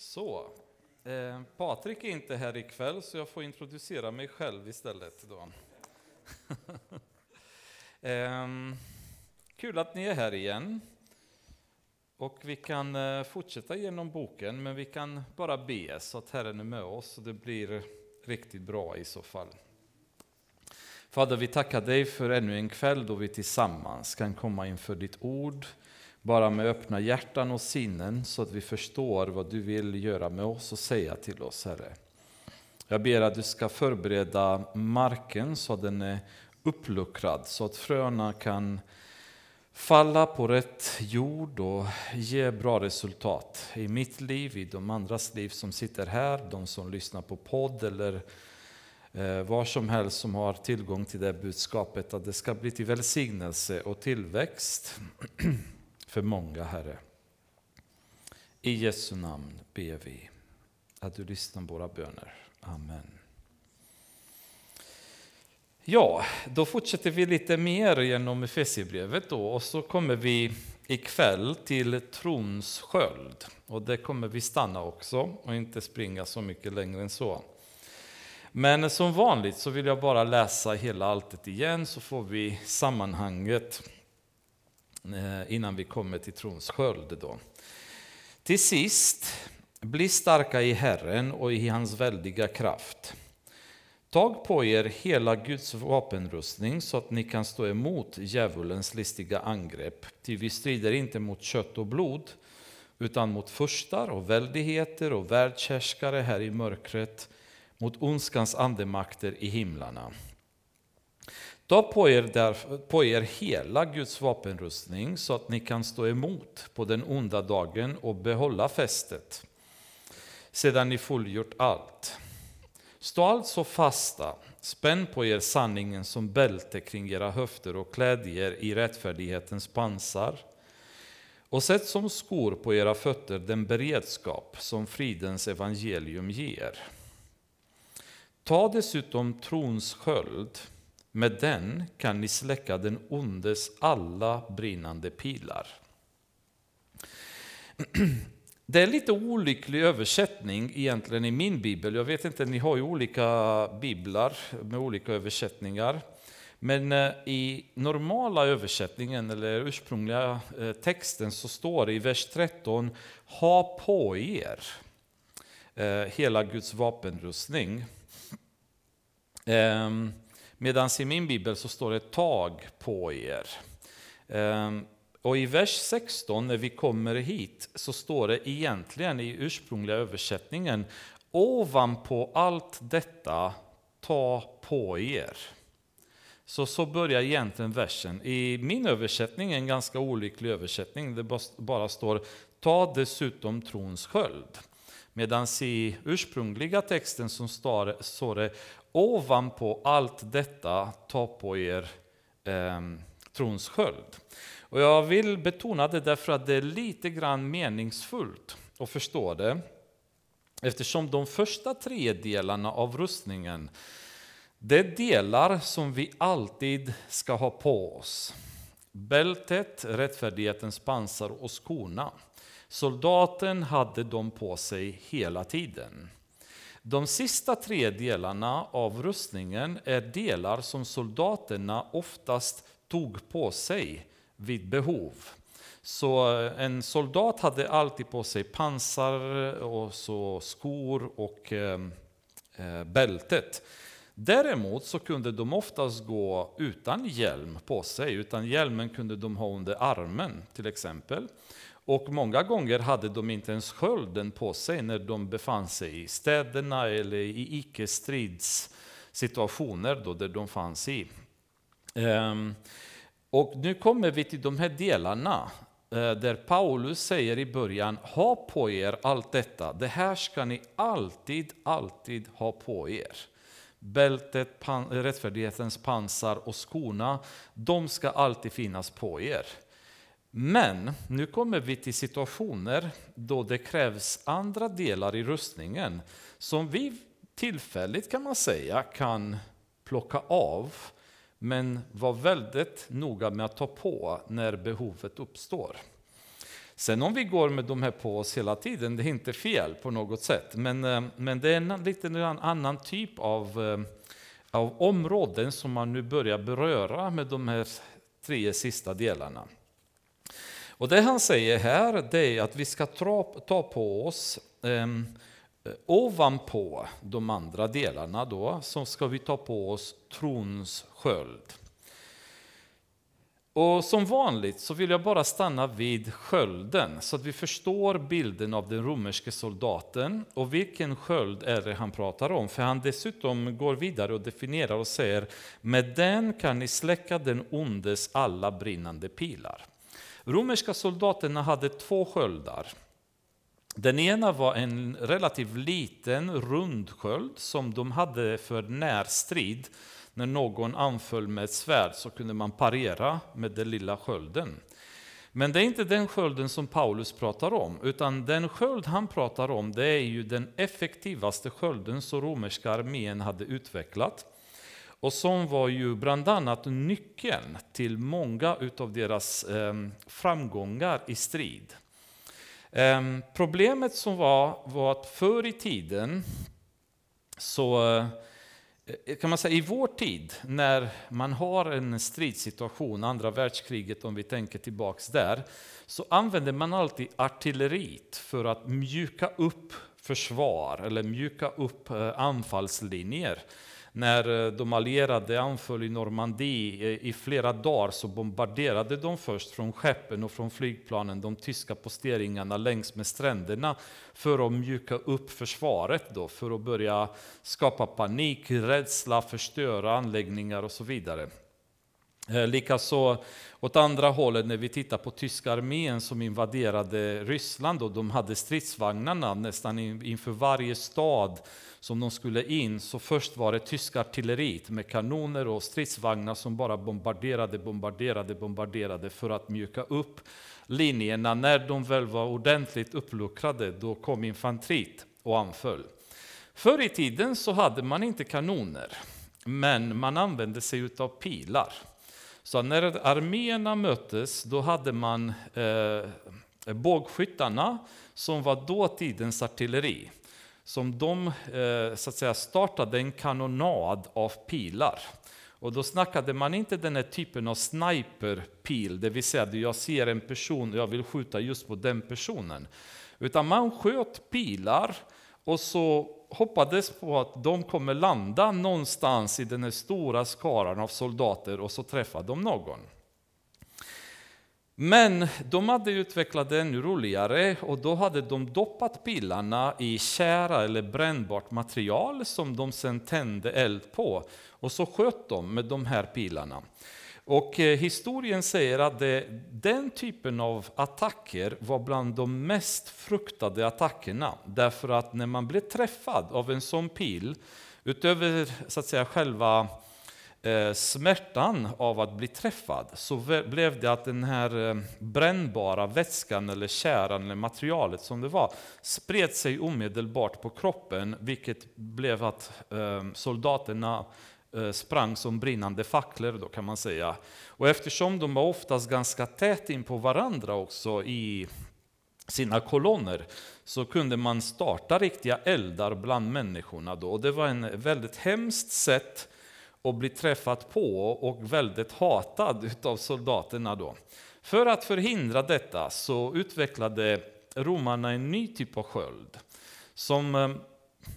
Så, eh, Patrik är inte här ikväll så jag får introducera mig själv istället. Då. eh, kul att ni är här igen. Och vi kan eh, fortsätta genom boken, men vi kan bara be så att Herren är med oss och det blir riktigt bra i så fall. Fader, vi tackar dig för ännu en kväll då vi tillsammans kan komma inför ditt ord, bara med öppna hjärtan och sinnen så att vi förstår vad du vill göra med oss och säga till oss, Herre. Jag ber att du ska förbereda marken så att den är uppluckrad, så att fröna kan falla på rätt jord och ge bra resultat i mitt liv, i de andras liv som sitter här, de som lyssnar på podd eller eh, var som helst som har tillgång till det budskapet, att det ska bli till välsignelse och tillväxt för många, Herre. I Jesu namn ber vi att du lyssnar på våra böner. Amen. Ja, då fortsätter vi lite mer genom Efesierbrevet då och så kommer vi ikväll till trons sköld. Och det kommer vi stanna också och inte springa så mycket längre än så. Men som vanligt så vill jag bara läsa hela alltet igen så får vi sammanhanget Eh, innan vi kommer till trons sköld. Då. Till sist, bli starka i Herren och i hans väldiga kraft. Tag på er hela Guds vapenrustning så att ni kan stå emot djävulens listiga angrepp. Ty vi strider inte mot kött och blod, utan mot furstar och väldigheter och världshärskare här i mörkret, mot ondskans andemakter i himlarna. Ta på er, där, på er hela Guds vapenrustning så att ni kan stå emot på den onda dagen och behålla fästet, sedan ni fullgjort allt. Stå alltså fasta, spänn på er sanningen som bälte kring era höfter och kläd er i rättfärdighetens pansar. Och sätt som skor på era fötter den beredskap som fridens evangelium ger. Ta dessutom trons sköld, med den kan ni släcka den ondes alla brinnande pilar. Det är lite olycklig översättning egentligen i min bibel. Jag vet inte, ni har ju olika biblar med olika översättningar. Men eh, i normala översättningen, eller ursprungliga eh, texten, så står det i vers 13 Ha på er eh, hela Guds vapenrustning. Ehm, Medan i min bibel så står det Tag på er. Ehm, och i vers 16, när vi kommer hit, så står det egentligen i ursprungliga översättningen Ovanpå allt detta, ta på er. Så, så börjar egentligen versen. I min översättning, en ganska olycklig översättning, det bara står Ta dessutom trons sköld. Medan i ursprungliga texten som står det Ovanpå allt detta, ta på er eh, trons sköld. Och jag vill betona det därför att det är lite grann meningsfullt att förstå det. Eftersom de första tre delarna av rustningen, det är delar som vi alltid ska ha på oss. Bältet, rättfärdighetens pansar och skorna. Soldaten hade dem på sig hela tiden. De sista tre delarna av rustningen är delar som soldaterna oftast tog på sig vid behov. Så eh, en soldat hade alltid på sig pansar och så skor och ehm, eh, bältet. Däremot så kunde de oftast gå utan hjälm på sig, utan hjälmen kunde de ha under armen till exempel. Och många gånger hade de inte ens skölden på sig när de befann sig i städerna eller i icke-stridssituationer där de fanns i. Um, och nu kommer vi till de här delarna eh, där Paulus säger i början, ha på er allt detta. Det här ska ni alltid, alltid ha på er. Bältet, pan, rättfärdighetens pansar och skorna, de ska alltid finnas på er. Men nu kommer vi till situationer då det krävs andra delar i rustningen som vi tillfälligt kan man säga kan plocka av men var väldigt noga med att ta på när behovet uppstår. Sen om vi går med de här på oss hela tiden, det är inte fel på något sätt. Men, eh, men det är en lite annan typ av, eh, av områden som man nu börjar beröra med de här tre sista delarna. Och det han säger här det är att vi ska ta, på oss eh, ovanpå de andra delarna då, så ska vi ta på oss trons sköld. Och som vanligt så vill jag bara stanna vid skölden så att vi förstår bilden av den romerske soldaten och vilken sköld är det han pratar om. För han dessutom går vidare och definierar och säger med den kan ni släcka den ondes alla brinnande pilar. Romerska soldaterna hade två sköldar. Den ena var en relativt liten rund sköld som de hade för närstrid när någon anföll med ett svärd så kunde man parera med den lilla skölden. Men det är inte den skölden som Paulus pratar om, utan den sköld han pratar om det är ju den effektivaste skölden som romerska armén hade utvecklat. Och som var ju bland annat nyckeln till många av deras ehm, framgångar i strid. Ehm, problemet som var, var att förr i tiden så eh, kan man säga, i vår tid, när man har en stridssituation, andra världskriget om vi tänker tillbaks där, så använder man alltid artilleriet för att mjuka upp försvar eller mjuka upp eh, anfallslinjer. När eh, de allierade anföll i Normandie eh, i flera dagar så bombarderade de först från skeppen och från flygplanen de tyska posteringarna längs med stränderna för att mjuka upp försvaret, då, för att börja skapa panik, rädsla, förstöra anläggningar och så vidare. Eh, likaså åt andra hållet när vi tittar på tyska armén som invaderade Ryssland och de hade stridsvagnarna nästan inför varje stad som de skulle in. Så först var det tyska artilleriet med kanoner och stridsvagnar som bara bombarderade, bombarderade, bombarderade för att mjuka upp linjerna. När de väl var ordentligt uppluckrade då kom infanteriet och anföll. Förr i tiden så hade man inte kanoner, men man använde sig av pilar. Så när arméerna möttes, då hade man eh, bågskyttarna som var dåtidens artilleri. Som de eh, så att säga, startade en kanonad av pilar. Och då snackade man inte den här typen av sniperpil, det vill säga att jag ser en person och jag vill skjuta just på den personen. Utan man sköt pilar och så hoppades på att de kommer landa någonstans i den här stora skaran av soldater och så träffar de någon. Men de hade utvecklat det ännu roligare och då hade de doppat pilarna i kära eller brännbart material som de sen tände eld på. Och så sköt de med de här pilarna. Och eh, historien säger att det, den typen av attacker var bland de mest fruktade attackerna. Därför att när man blev träffad av en sån pil, utöver så att säga, själva eh, smärtan av att bli träffad, så blev det att den här eh, brännbara vätskan eller käran eller materialet som det var, spred sig omedelbart på kroppen, vilket blev att eh, soldaterna Eh, sprang som brinnande facklor då kan man säga. Och eftersom de var oftast ganska tätt in på varandra också i sina kolonner så kunde man starta riktiga eldar bland människorna då. Och det var en väldigt hemskt sätt att bli träffad på och väldigt hatad av soldaterna då. För att förhindra detta så utvecklade romarna en ny typ av sköld som eh,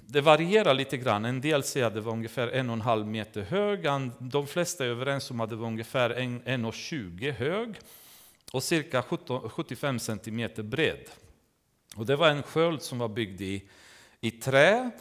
det varierar lite grann. En del säger att det var ungefär en och en halv meter hög. De flesta är överens om att det var ungefär 1,20 hög och cirka 75 centimeter bred. Och det var en sköld som var byggd i, i trä.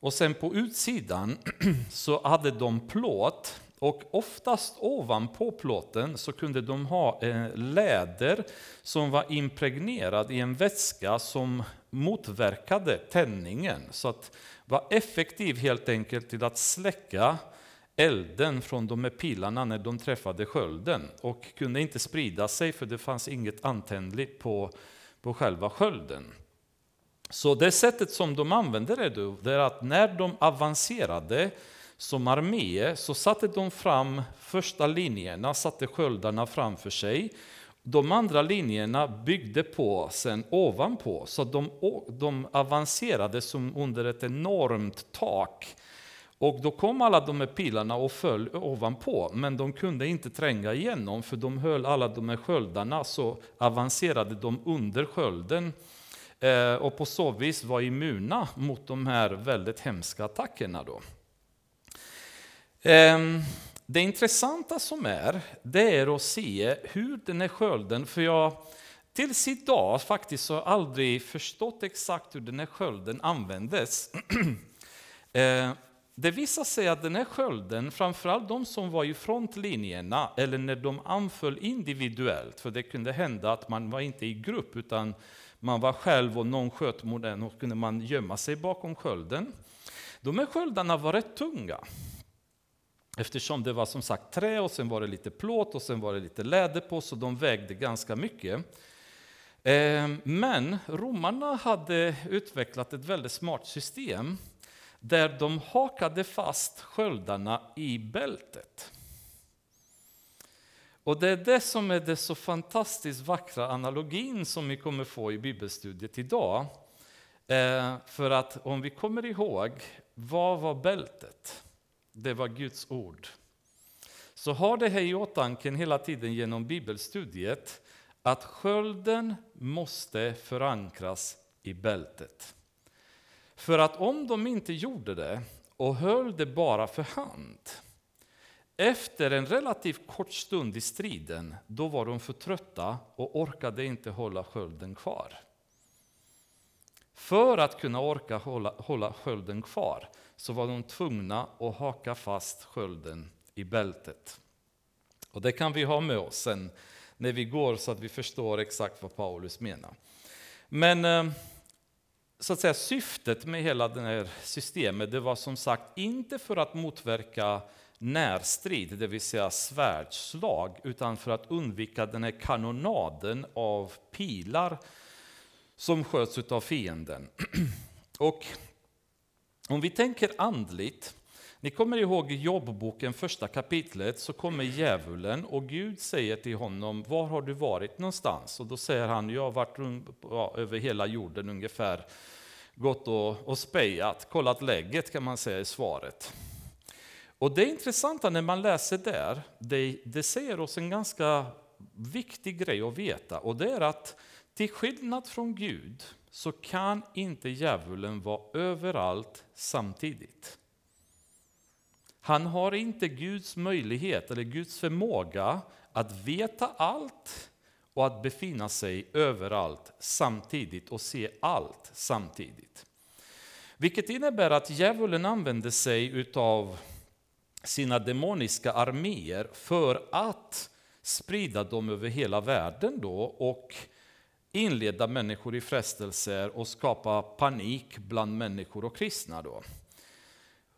Och sen på utsidan så hade de plåt och oftast ovanpå plåten så kunde de ha eh, läder som var impregnerad i en vätska som motverkade tändningen. Så att var effektiv helt enkelt till att släcka elden från de här pilarna när de träffade skölden och kunde inte sprida sig för det fanns inget antändligt på, på själva skölden. Så det sättet som de använde det, då, det är att när de avancerade som armé så satte de fram första linjerna, satte sköldarna framför sig de andra linjerna byggde på sen ovanpå, så de, de avancerade som under ett enormt tak. Och då kom alla de här pilarna och föll ovanpå, men de kunde inte tränga igenom, för de höll alla de här sköldarna, så avancerade de under skölden. Eh, och på så vis var immuna mot de här väldigt hemska attackerna. Då. Ehm, det intressanta som är, det är att se hur den här skölden, för jag tills idag faktiskt har aldrig förstått exakt hur den här skölden användes. Ehm, det visar sig att den här skölden, framförallt de som var i frontlinjerna, eller när de anföll individuellt, för det kunde hända att man var inte i grupp, utan man var själv och någon sköt mot den och kunde man gömma sig bakom skölden. De här sköldarna var rätt tunga. Eftersom det var som sagt trä och sen var det lite plåt och sen var det lite läder på, så de vägde ganska mycket. Ehm, men romarna hade utvecklat ett väldigt smart system där de hakade fast sköldarna i bältet. Och det är det som är det så fantastiskt vackra analogin som vi kommer få i bibelstudiet idag. Ehm, för att om vi kommer ihåg, vad var bältet? Det var Guds ord. Så ha det här i åtanke hela tiden genom bibelstudiet, att skölden måste förankras i bältet. För att om de inte gjorde det och höll det bara för hand, efter en relativt kort stund i striden, då var de för trötta och orkade inte hålla skölden kvar. För att kunna orka hålla, hålla skölden kvar så var de tvungna att haka fast skölden i bältet. Och det kan vi ha med oss sen när vi går så att vi förstår exakt vad Paulus menar. Men eh, så att säga, syftet med hela det här systemet det var som sagt inte för att motverka närstrid, det vill säga svärdslag, utan för att undvika den här kanonaden av pilar som sköts av fienden. Och om vi tänker andligt, ni kommer ihåg i jobbboken första kapitlet så kommer djävulen och Gud säger till honom, var har du varit någonstans? Och då säger han, jag har varit ja, över hela jorden ungefär, gått och, och spejat, kollat läget kan man säga i svaret. Och det intressanta när man läser där, det, det säger oss en ganska viktig grej att veta och det är att till skillnad från Gud så kan inte djävulen vara överallt samtidigt. Han har inte Guds möjlighet eller Guds förmåga att veta allt och att befinna sig överallt samtidigt och se allt samtidigt. Vilket innebär att djävulen använder sig av sina demoniska arméer för att sprida dem över hela världen då och inleda människor i frestelser och skapa panik bland människor och kristna. Då.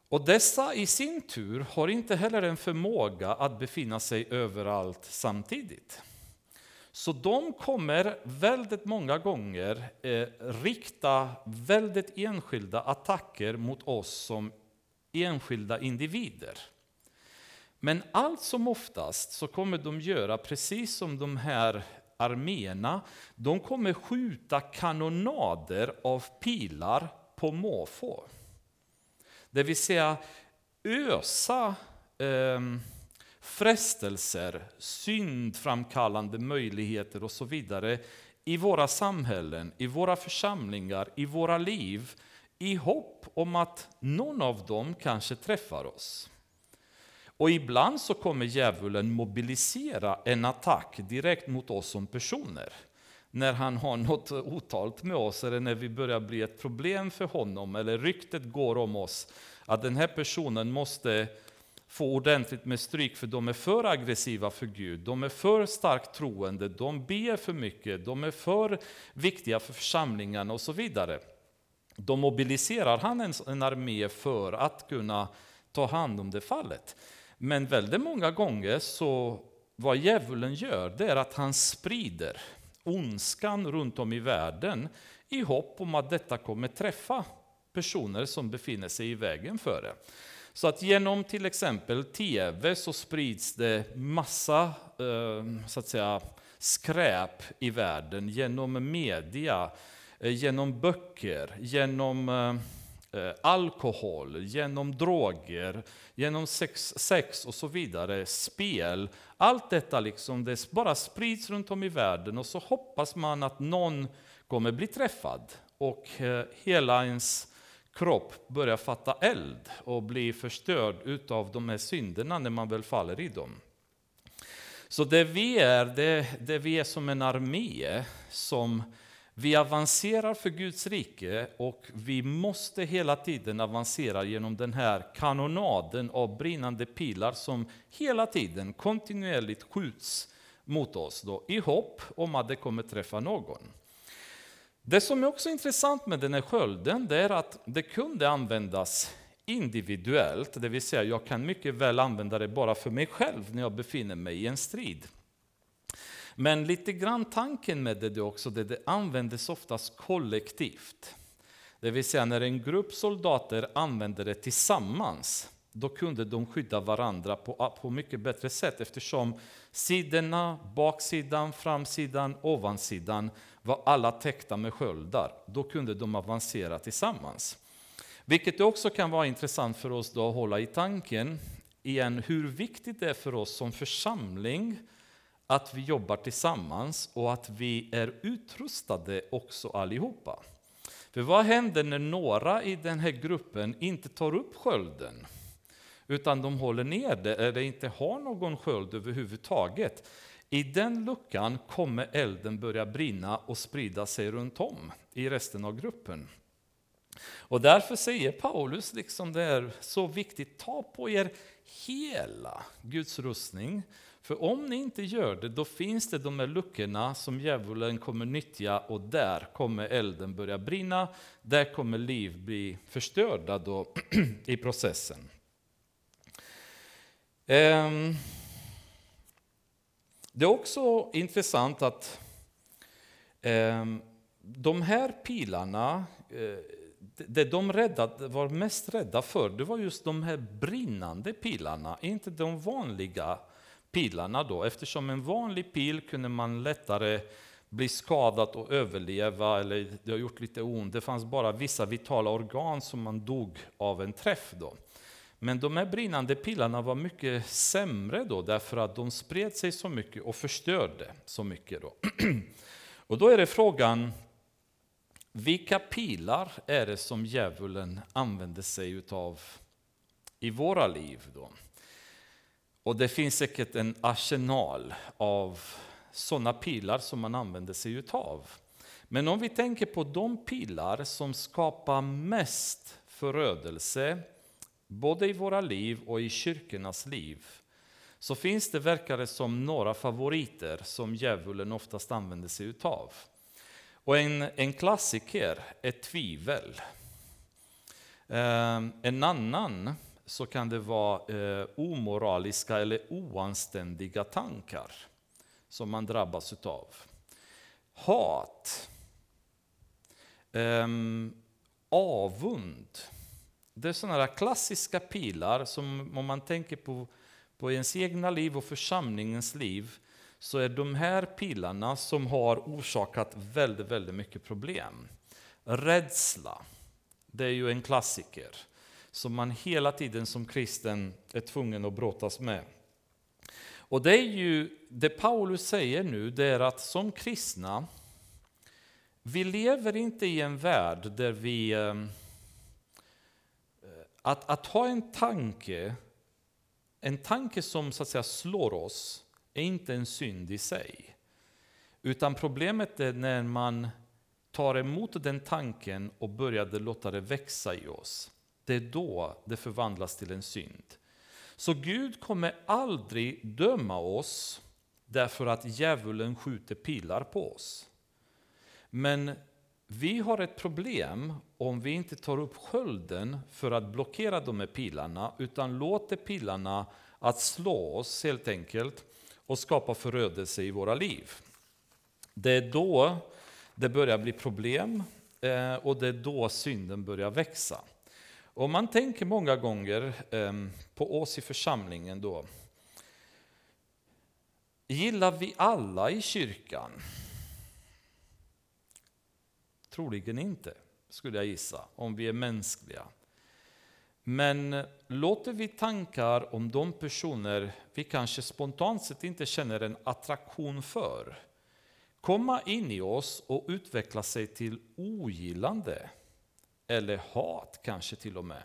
Och dessa i sin tur har inte heller en förmåga att befinna sig överallt samtidigt. Så de kommer väldigt många gånger eh, rikta väldigt enskilda attacker mot oss som enskilda individer. Men allt som oftast så kommer de göra precis som de här arméerna, de kommer skjuta kanonader av pilar på måfå. Det vill säga ösa eh, frestelser, syndframkallande möjligheter och så vidare i våra samhällen, i våra församlingar, i våra liv i hopp om att någon av dem kanske träffar oss. Och ibland så kommer djävulen mobilisera en attack direkt mot oss som personer. När han har något otalt med oss eller när vi börjar bli ett problem för honom eller ryktet går om oss att den här personen måste få ordentligt med stryk för de är för aggressiva för Gud, de är för starkt troende, de ber för mycket, de är för viktiga för församlingarna och så vidare. Då mobiliserar han en, en armé för att kunna ta hand om det fallet. Men väldigt många gånger så vad djävulen gör, det är att han sprider ondskan runt om i världen i hopp om att detta kommer träffa personer som befinner sig i vägen för det. Så att genom till exempel tv så sprids det massa ehm, så att säga, skräp i världen genom media, eh, genom böcker, genom eh, Eh, alkohol, genom droger, genom sex, sex och så vidare, spel. Allt detta liksom, det bara sprids runt om i världen och så hoppas man att någon kommer bli träffad och eh, hela ens kropp börjar fatta eld och bli förstörd utav de här synderna när man väl faller i dem. Så det vi är, det, det vi är som en armé som vi avancerar för Guds rike och vi måste hela tiden avancera genom den här kanonaden av brinnande pilar som hela tiden kontinuerligt skjuts mot oss då, i hopp om att det kommer träffa någon. Det som är också intressant med den här skölden det är att det kunde användas individuellt, det vill säga jag kan mycket väl använda det bara för mig själv när jag befinner mig i en strid. Men lite grann tanken med det också, det, det användes oftast kollektivt. Det vill säga när en grupp soldater använde det tillsammans, då kunde de skydda varandra på, ah, på mycket bättre sätt eftersom sidorna, baksidan, framsidan, ovansidan var alla täckta med sköldar. Då kunde de avancera tillsammans. Vilket också kan vara intressant för oss då att hålla i tanken igen hur viktigt det är för oss som församling att vi jobbar tillsammans och att vi är utrustade också allihopa. För vad händer när några i den här gruppen inte tar upp skölden? Utan de håller ner det eller inte har någon sköld överhuvudtaget. I den luckan kommer elden börja brinna och sprida sig runt om i resten av gruppen. Och därför säger Paulus, liksom det är så viktigt, ta på er hela Guds rustning. För om ni inte gör det, då finns det de här luckorna som djävulen kommer nyttja och där kommer elden börja brinna. Där kommer liv bli förstörda då i processen. Ehm, det är också intressant att ehm, de här pilarna, eh, det de räddade, var mest rädda för, det var just de här brinnande pilarna, inte de vanliga pilarna då, eftersom en vanlig pil kunde man lättare bli skadad och överleva, eller det har gjort lite ont. Det fanns bara vissa vitala organ som man dog av en träff. Då. Men de här brinnande pilarna var mycket sämre då, därför att de spred sig så mycket och förstörde så mycket. Då. Och då är det frågan, vilka pilar är det som djävulen använder sig utav i våra liv? Då? Och det finns säkert en arsenal av sådana pilar som man använder sig utav. Men om vi tänker på de pilar som skapar mest förödelse, både i våra liv och i kyrkornas liv, så finns det, verkar det som, några favoriter som djävulen oftast använder sig utav. Och en, en klassiker är tvivel. Ehm, en annan så kan det vara eh, omoraliska eller oanständiga tankar som man drabbas utav. Hat. Eh, avund det är sådana klassiska pilar som om man tänker på, på ens egna liv och församlingens liv så är de här pilarna som har orsakat väldigt, väldigt mycket problem. Rädsla, det är ju en klassiker som man hela tiden som kristen är tvungen att brottas med. Och det är ju det Paulus säger nu, det är att som kristna, vi lever inte i en värld där vi ehm, eh, att, att ha en tanke, en tanke som så att säga slår oss, är inte en synd i sig. Utan problemet är när man tar emot den tanken och börjar låta det växa i oss. Det är då det förvandlas till en synd. Så Gud kommer aldrig döma oss därför att djävulen skjuter pilar på oss. Men vi har ett problem om vi inte tar upp skölden för att blockera de här pilarna, utan låter pilarna att slå oss helt enkelt och skapa förödelse i våra liv. Det är då det börjar bli problem eh, och det är då synden börjar växa. Och man tänker många gånger ehm, på oss i församlingen då. Gillar vi alla i kyrkan? Troligen inte, skulle jag gissa, om vi är mänskliga. Men eh, låter vi tankar om de personer vi kanske spontant sett inte känner en attraktion för komma in i oss och utveckla sig till ogillande eller hat kanske till och med.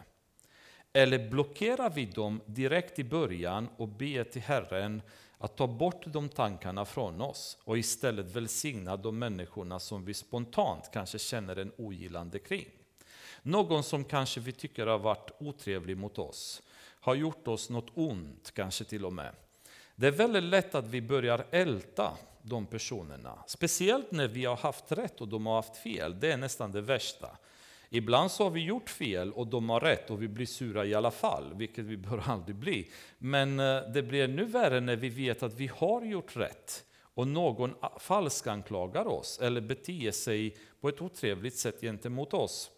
Eller blockerar vi dem direkt i början och ber till Herren att ta bort de tankarna från oss och istället välsigna de människorna som vi spontant kanske känner en ogillande kring. Någon som kanske vi tycker har varit otrevlig mot oss, har gjort oss något ont kanske till och med. Det är väldigt lätt att vi börjar älta de personerna. Speciellt när vi har haft rätt och de har haft fel. Det är nästan det värsta. Ibland så har vi gjort fel och de har rätt och vi blir sura i alla fall, vilket vi bör aldrig bli. Men eh, det blir ännu värre när vi vet att vi har gjort rätt och någon falskanklagar oss eller beter sig på ett otrevligt sätt gentemot oss.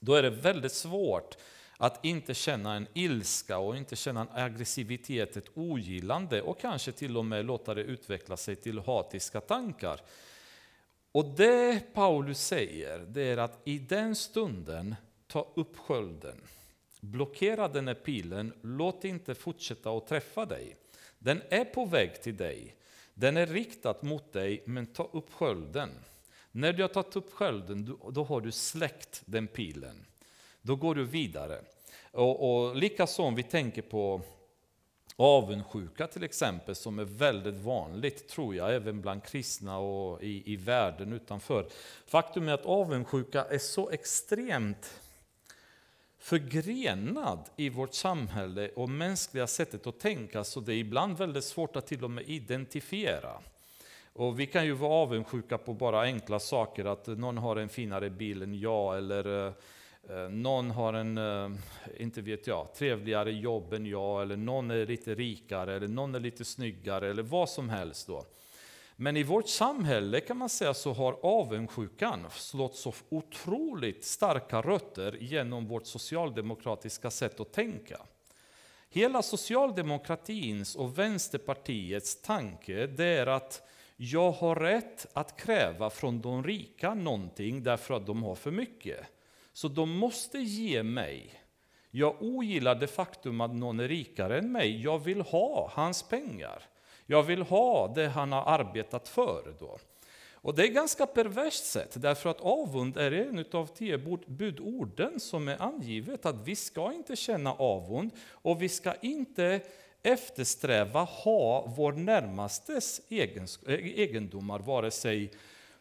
Då är det väldigt svårt att inte känna en ilska och inte känna en aggressivitet, ett ogillande och kanske till och med låta det utveckla sig till hatiska tankar. Och det Paulus säger, det är att i den stunden, ta upp skölden. Blockera den här pilen, låt inte fortsätta att träffa dig. Den är på väg till dig. Den är riktad mot dig, men ta upp skölden. När du har tagit upp skölden, då har du släckt den pilen. Då går du vidare. Och, och likaså om vi tänker på avundsjuka till exempel, som är väldigt vanligt, tror jag, även bland kristna och i, i världen utanför. Faktum är att avundsjuka är så extremt förgrenad i vårt samhälle och mänskliga sättet att tänka, så det är ibland väldigt svårt att till och med identifiera. Och vi kan ju vara avundsjuka på bara enkla saker, att någon har en finare bil än jag, eller eh, Eh, någon har en, eh, inte vet jag, trevligare jobb än jag, eller någon är lite rikare, eller någon är lite snyggare, eller vad som helst. Då. Men i vårt samhälle kan man säga så har avundsjukan slått så otroligt starka rötter genom vårt socialdemokratiska sätt att tänka. Hela socialdemokratins och Vänsterpartiets tanke det är att jag har rätt att kräva från de rika någonting därför att de har för mycket. Så de måste ge mig. Jag ogillar det faktum att någon är rikare än mig. Jag vill ha hans pengar. Jag vill ha det han har arbetat för. Då. Och Det är ganska perverst sätt, därför att avund är en av tio budorden som är angivet att vi ska inte känna avund och vi ska inte eftersträva ha vår närmastes eh, egendomar, vare sig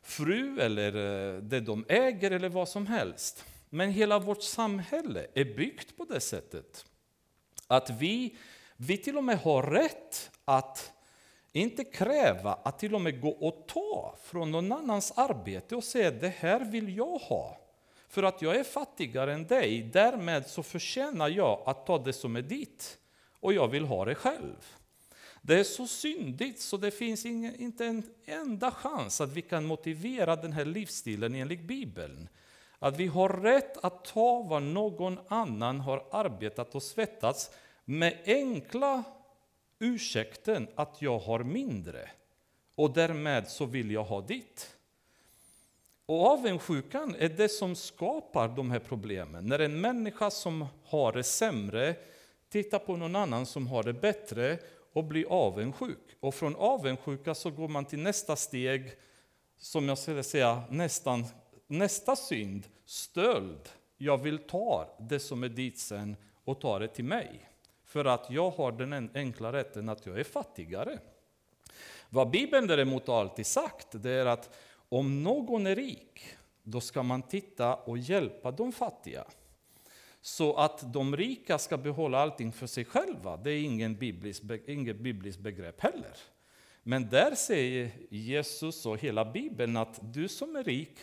fru eller eh, det de äger eller vad som helst. Men hela vårt samhälle är byggt på det sättet. Att vi, vi till och med har rätt att inte kräva att till och med gå och ta från någon annans arbete och säga det här vill jag ha. För att jag är fattigare än dig, därmed så förtjänar jag att ta det som är ditt. Och jag vill ha det själv. Det är så syndigt så det finns ingen, inte en enda chans att vi kan motivera den här livsstilen enligt Bibeln. Att vi har rätt att ta vad någon annan har arbetat och svettats med enkla ursäkten att jag har mindre och därmed så vill jag ha ditt. Och avundsjukan är det som skapar de här problemen. När en människa som har det sämre tittar på någon annan som har det bättre och blir avundsjuk. Och från avundsjuka så går man till nästa steg, som jag skulle säga nästan Nästa synd, stöld. Jag vill ta det som är ditt sen och ta det till mig. För att jag har den enkla rätten att jag är fattigare. Vad Bibeln däremot alltid sagt, det är att om någon är rik, då ska man titta och hjälpa de fattiga. Så att de rika ska behålla allting för sig själva, det är ingen biblisk, inget bibliskt begrepp heller. Men där säger Jesus och hela Bibeln att du som är rik,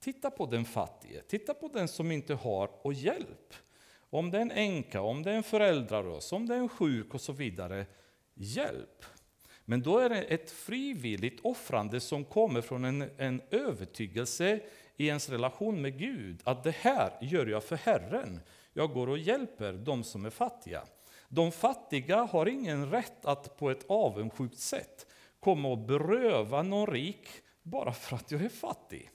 Titta på den fattige, titta på den som inte har och hjälp. Om det är en änka, om det är en föräldrarös, om det är en sjuk och så vidare. Hjälp! Men då är det ett frivilligt offrande som kommer från en, en övertygelse i ens relation med Gud, att det här gör jag för Herren. Jag går och hjälper de som är fattiga. De fattiga har ingen rätt att på ett avundsjukt sätt komma och beröva någon rik bara för att jag är fattig.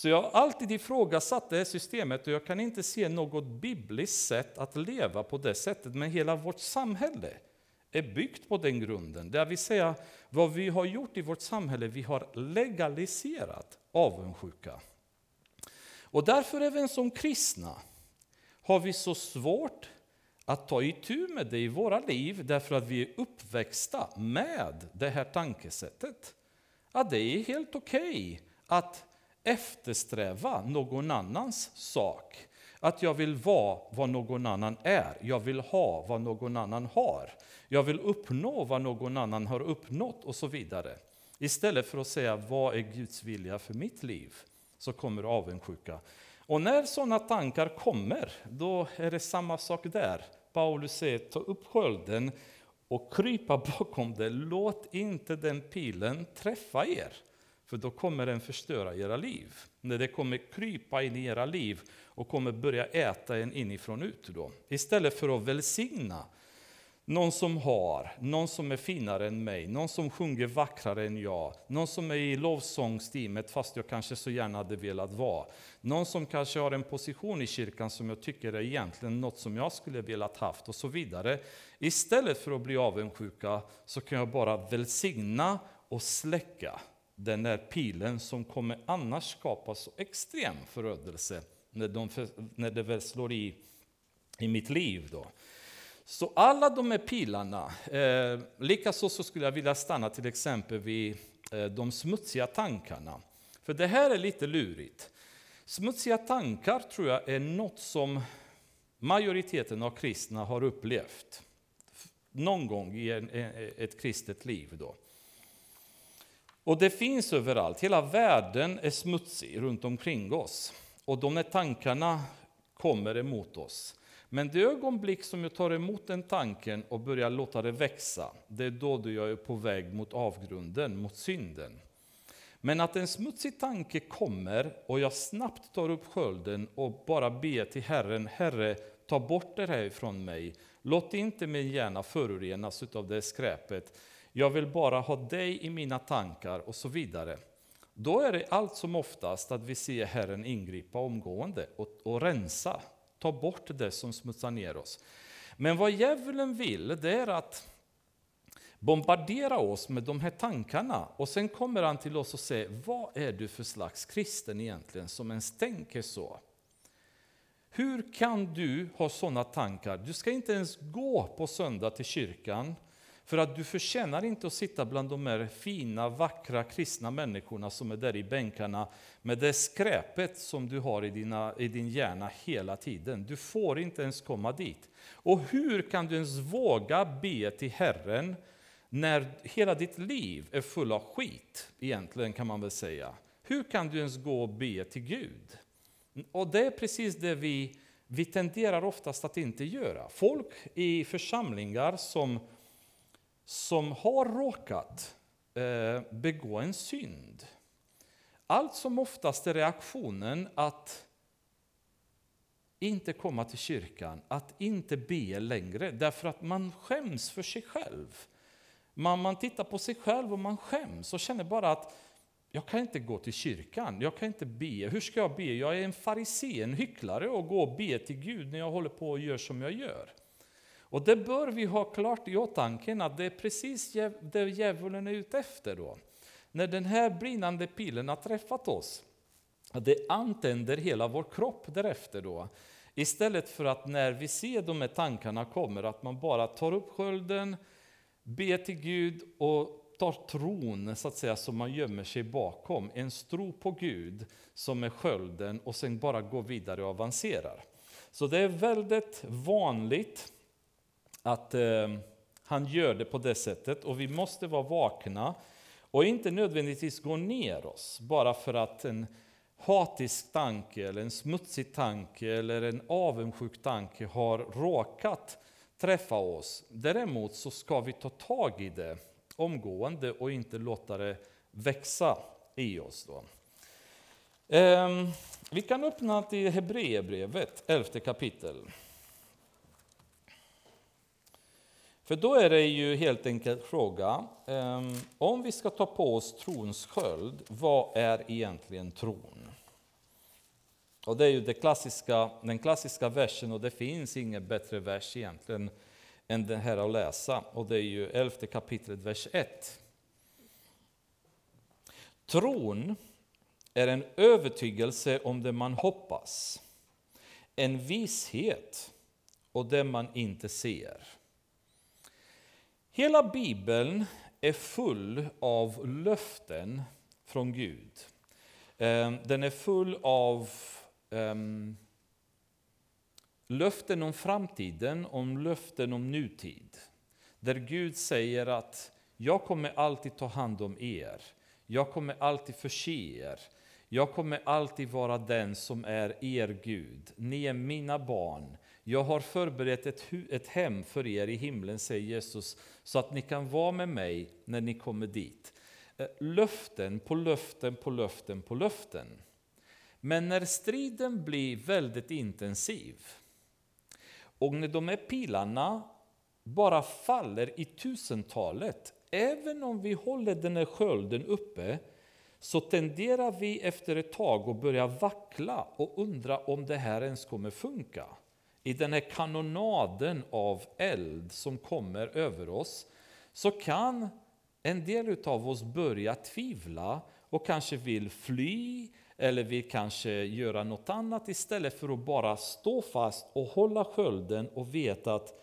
Så jag har alltid ifrågasatt det här systemet och jag kan inte se något bibliskt sätt att leva på det sättet. Men hela vårt samhälle är byggt på den grunden. Det vill säga, vad vi har gjort i vårt samhälle, vi har legaliserat avundsjuka. Och därför även som kristna har vi så svårt att ta itu med det i våra liv därför att vi är uppväxta med det här tankesättet. Att det är helt okej okay att eftersträva någon annans sak. Att jag vill vara vad någon annan är. Jag vill ha vad någon annan har. Jag vill uppnå vad någon annan har uppnått och så vidare. Istället för att säga vad är Guds vilja för mitt liv? Så kommer avundsjuka. Och när sådana tankar kommer, då är det samma sak där. Paulus säger, ta upp skölden och krypa bakom det. Låt inte den pilen träffa er, för då kommer den förstöra era liv. När det kommer krypa in i era liv och kommer börja äta en inifrån ut. Då. Istället för att välsigna någon som har, någon som är finare än mig, någon som sjunger vackrare än jag, någon som är i lovsångsteamet fast jag kanske så gärna hade velat vara. Någon som kanske har en position i kyrkan som jag tycker är egentligen något som jag skulle velat haft och så vidare. Istället för att bli avundsjuka så kan jag bara välsigna och släcka den där pilen som kommer annars skapa så extrem förödelse när, de, när det väl slår i, i mitt liv. Då. Så alla de här pilarna, eh, likaså så skulle jag vilja stanna till exempel vid eh, de smutsiga tankarna. För det här är lite lurigt. Smutsiga tankar tror jag är något som majoriteten av kristna har upplevt någon gång i en, ett kristet liv. Då. Och det finns överallt, hela världen är smutsig runt omkring oss. Och de här tankarna kommer emot oss. Men det ögonblick som jag tar emot den tanken och börjar låta det växa, det är då jag är på väg mot avgrunden, mot synden. Men att en smutsig tanke kommer och jag snabbt tar upp skölden och bara ber till Herren, Herre, ta bort det här ifrån mig. Låt inte min hjärna förorenas av det skräpet. Jag vill bara ha dig i mina tankar och så vidare. Då är det allt som oftast att vi ser Herren ingripa omgående och, och rensa ta bort det som smutsar ner oss. Men vad djävulen vill, det är att bombardera oss med de här tankarna. Och sen kommer han till oss och säger, vad är du för slags kristen egentligen som ens tänker så? Hur kan du ha sådana tankar? Du ska inte ens gå på söndag till kyrkan. För att du förtjänar inte att sitta bland de här fina, vackra kristna människorna som är där i bänkarna med det skräpet som du har i, dina, i din hjärna hela tiden. Du får inte ens komma dit. Och hur kan du ens våga be till Herren när hela ditt liv är full av skit, egentligen kan man väl säga. Hur kan du ens gå och be till Gud? Och det är precis det vi, vi tenderar oftast att inte göra. Folk i församlingar som som har råkat eh, begå en synd. Allt som oftast är reaktionen att inte komma till kyrkan, att inte be längre, därför att man skäms för sig själv. Man, man tittar på sig själv och man skäms och känner bara att jag kan inte gå till kyrkan, jag kan inte be. Hur ska jag be? Jag är en farisé, en hycklare och gå och be till Gud när jag håller på och gör som jag gör. Och det bör vi ha klart i åtanke att det är precis det djävulen är ute efter då. När den här brinnande pilen har träffat oss, det antänder hela vår kropp därefter då. Istället för att när vi ser de här tankarna kommer, att man bara tar upp skölden, ber till Gud och tar tron så att säga som man gömmer sig bakom. En tro på Gud som är skölden och sen bara går vidare och avancerar. Så det är väldigt vanligt att eh, han gör det på det sättet och vi måste vara vakna och inte nödvändigtvis gå ner oss bara för att en hatisk tanke eller en smutsig tanke eller en avundsjuk tanke har råkat träffa oss. Däremot så ska vi ta tag i det omgående och inte låta det växa i oss. Då. Ehm, vi kan öppna till Hebreerbrevet, elfte kapitel. För då är det ju helt enkelt fråga, ehm, om vi ska ta på oss trons sköld, vad är egentligen tron? Och det är ju det klassiska, den klassiska versen, och det finns ingen bättre vers egentligen än den här att läsa. Och det är ju elfte kapitlet, vers 1. Tron är en övertygelse om det man hoppas, en visshet och det man inte ser. Hela Bibeln är full av löften från Gud. Ehm, den är full av um, löften om framtiden, om löften om nutid. Där Gud säger att jag kommer alltid ta hand om er. Jag kommer alltid förse er. Jag kommer alltid vara den som är er Gud. Ni är mina barn. Jag har förberett ett, ett hem för er i himlen, säger Jesus, så att ni kan vara med mig när ni kommer dit. Eh, löften på löften på löften på löften. Men när striden blir väldigt intensiv och när de här pilarna bara faller i tusentalet, även om vi håller den här skölden uppe, så tenderar vi efter ett tag att börja vackla och undra om det här ens kommer funka. I den här kanonaden av eld som kommer över oss, så kan en del av oss börja tvivla och kanske vill fly eller vill kanske göra något annat istället för att bara stå fast och hålla skölden och veta att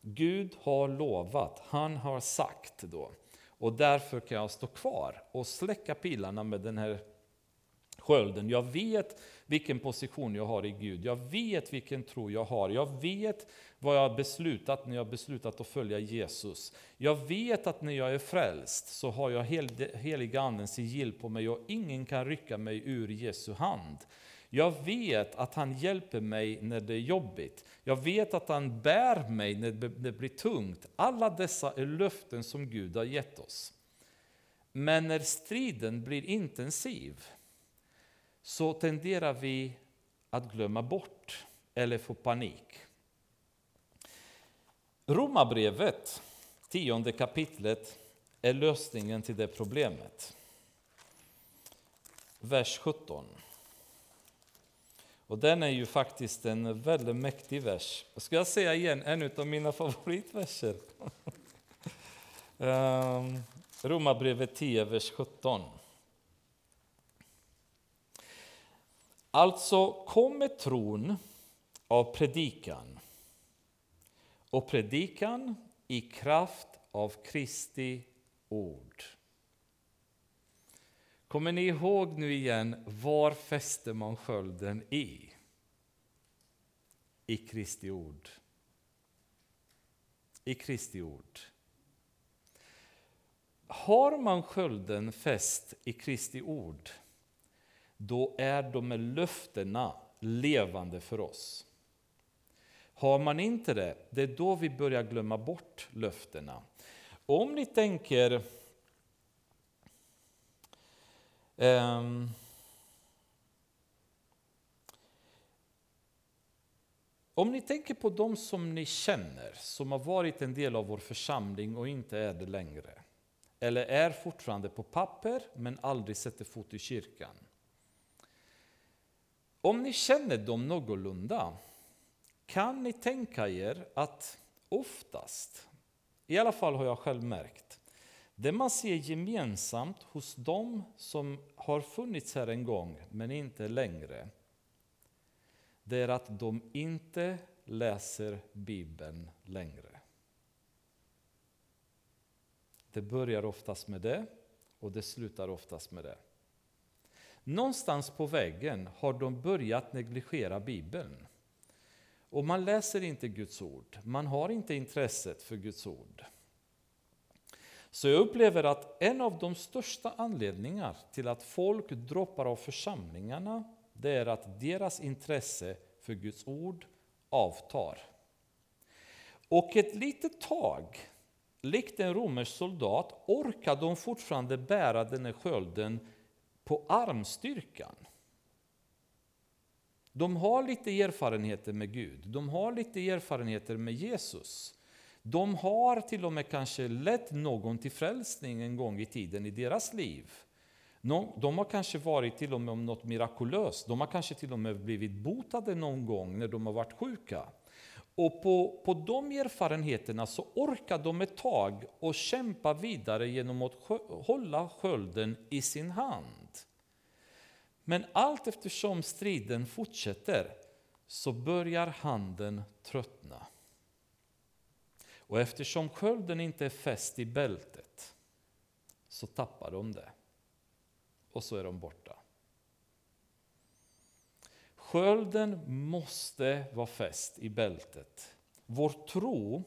Gud har lovat, han har sagt då. Och därför kan jag stå kvar och släcka pilarna med den här skölden. Jag vet vilken position jag har i Gud. Jag vet vilken tro jag har. Jag vet vad jag har beslutat när jag har beslutat att följa Jesus. Jag vet att när jag är frälst så har jag hel, heliga andens sigill på mig och ingen kan rycka mig ur Jesu hand. Jag vet att han hjälper mig när det är jobbigt. Jag vet att han bär mig när det blir tungt. Alla dessa är löften som Gud har gett oss. Men när striden blir intensiv så tenderar vi att glömma bort eller få panik. Romarbrevet, tionde kapitlet, är lösningen till det problemet. Vers 17. Och den är ju faktiskt en väldigt mäktig vers. Jag ska säga igen, en av mina favoritverser. Ehm, Romarbrevet 10, vers 17. Alltså kommer tron av predikan och predikan i kraft av Kristi ord. Kommer ni ihåg nu igen, var fäster man skölden i? I Kristi ord. I Kristi ord. Har man skölden fäst i Kristi ord, då är de med löftena levande för oss. Har man inte det, det är då vi börjar glömma bort löftena. Om ni tänker um, Om ni tänker på de som ni känner, som har varit en del av vår församling och inte är det längre. Eller är fortfarande på papper men aldrig sätter fot i kyrkan. Om ni känner dem någorlunda, kan ni tänka er att oftast, i alla fall har jag själv märkt, det man ser gemensamt hos dem som har funnits här en gång men inte längre, det är att de inte läser Bibeln längre. Det börjar oftast med det och det slutar oftast med det. Någonstans på vägen har de börjat negligera Bibeln. Och man läser inte Guds ord, man har inte intresset för Guds ord. Så jag upplever att en av de största anledningarna till att folk droppar av församlingarna, det är att deras intresse för Guds ord avtar. Och ett litet tag, likt en romersk soldat, orkar de fortfarande bära den här skölden på armstyrkan. De har lite erfarenheter med Gud, de har lite erfarenheter med Jesus. De har till och med kanske lett någon till frälsning en gång i tiden i deras liv. De har kanske varit till och med om något mirakulöst. De har kanske till och med blivit botade någon gång när de har varit sjuka. Och på, på de erfarenheterna så orkar de ett tag och kämpa vidare genom att hålla skölden i sin hand. Men allt eftersom striden fortsätter så börjar handen tröttna. Och eftersom skölden inte är fäst i bältet så tappar de det. Och så är de borta. Skölden måste vara fäst i bältet. Vår tro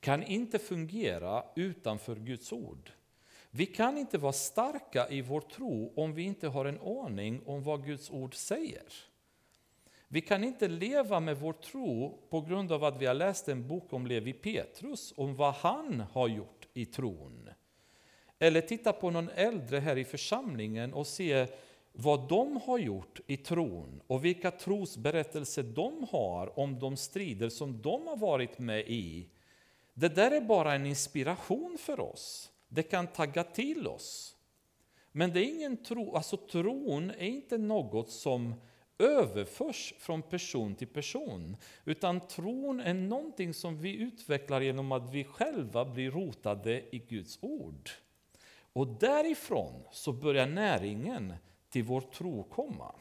kan inte fungera utanför Guds ord. Vi kan inte vara starka i vår tro om vi inte har en aning om vad Guds ord säger. Vi kan inte leva med vår tro på grund av att vi har läst en bok om Levi Petrus, om vad han har gjort i tron. Eller titta på någon äldre här i församlingen och se vad de har gjort i tron och vilka trosberättelser de har om de strider som de har varit med i. Det där är bara en inspiration för oss. Det kan tagga till oss. Men det är ingen tro, alltså tron är inte något som överförs från person till person. Utan tron är någonting som vi utvecklar genom att vi själva blir rotade i Guds ord. Och därifrån så börjar näringen till vår tro komma.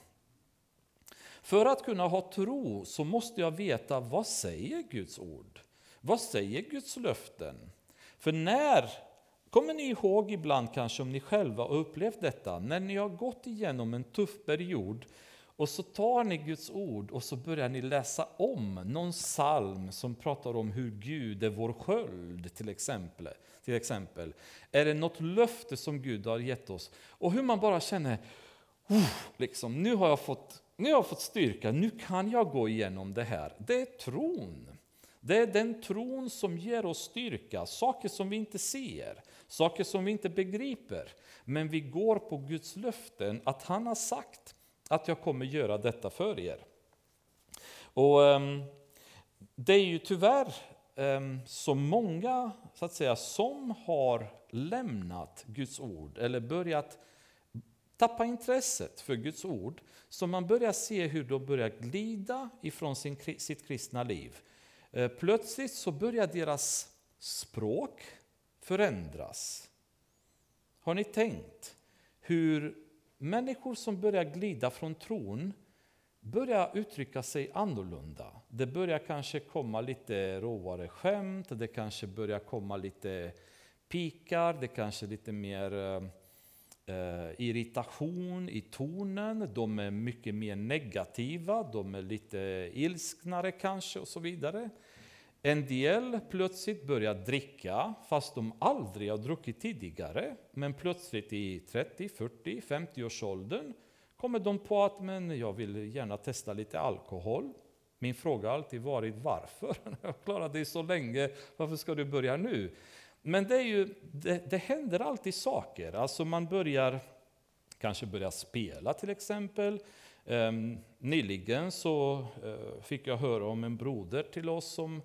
För att kunna ha tro så måste jag veta vad säger Guds ord? Vad säger Guds löften? För när, kommer ni ihåg ibland kanske om ni själva har upplevt detta, när ni har gått igenom en tuff period och så tar ni Guds ord och så börjar ni läsa om någon psalm som pratar om hur Gud är vår sköld till exempel. till exempel. Är det något löfte som Gud har gett oss? Och hur man bara känner, liksom, nu, har jag fått, nu har jag fått styrka, nu kan jag gå igenom det här. Det är tron. Det är den tron som ger oss styrka, saker som vi inte ser, saker som vi inte begriper. Men vi går på Guds löften, att han har sagt att jag kommer göra detta för er. Och ehm, Det är ju tyvärr ehm, så många så att säga, som har lämnat Guds ord eller börjat tappa intresset för Guds ord, så man börjar se hur de börjar glida ifrån sin, sitt kristna liv. Eh, plötsligt så börjar deras språk förändras. Har ni tänkt hur människor som börjar glida från tron börjar uttrycka sig annorlunda. Det börjar kanske komma lite råare skämt, det kanske börjar komma lite pikar, det kanske lite mer eh, eh, irritation i tonen, de är mycket mer negativa, de är lite ilsknare kanske och så vidare. En del plötsligt börjar dricka fast de aldrig har druckit tidigare. Men plötsligt i 30, 40, 50 års åldern kommer de på att men jag vill gärna testa lite alkohol. Min fråga har alltid varit varför? Jag har klarat det så länge, varför ska du börja nu? Men det, är ju, det, det händer alltid saker. Alltså man börjar kanske börja spela till exempel. Um, nyligen så uh, fick jag höra om en broder till oss som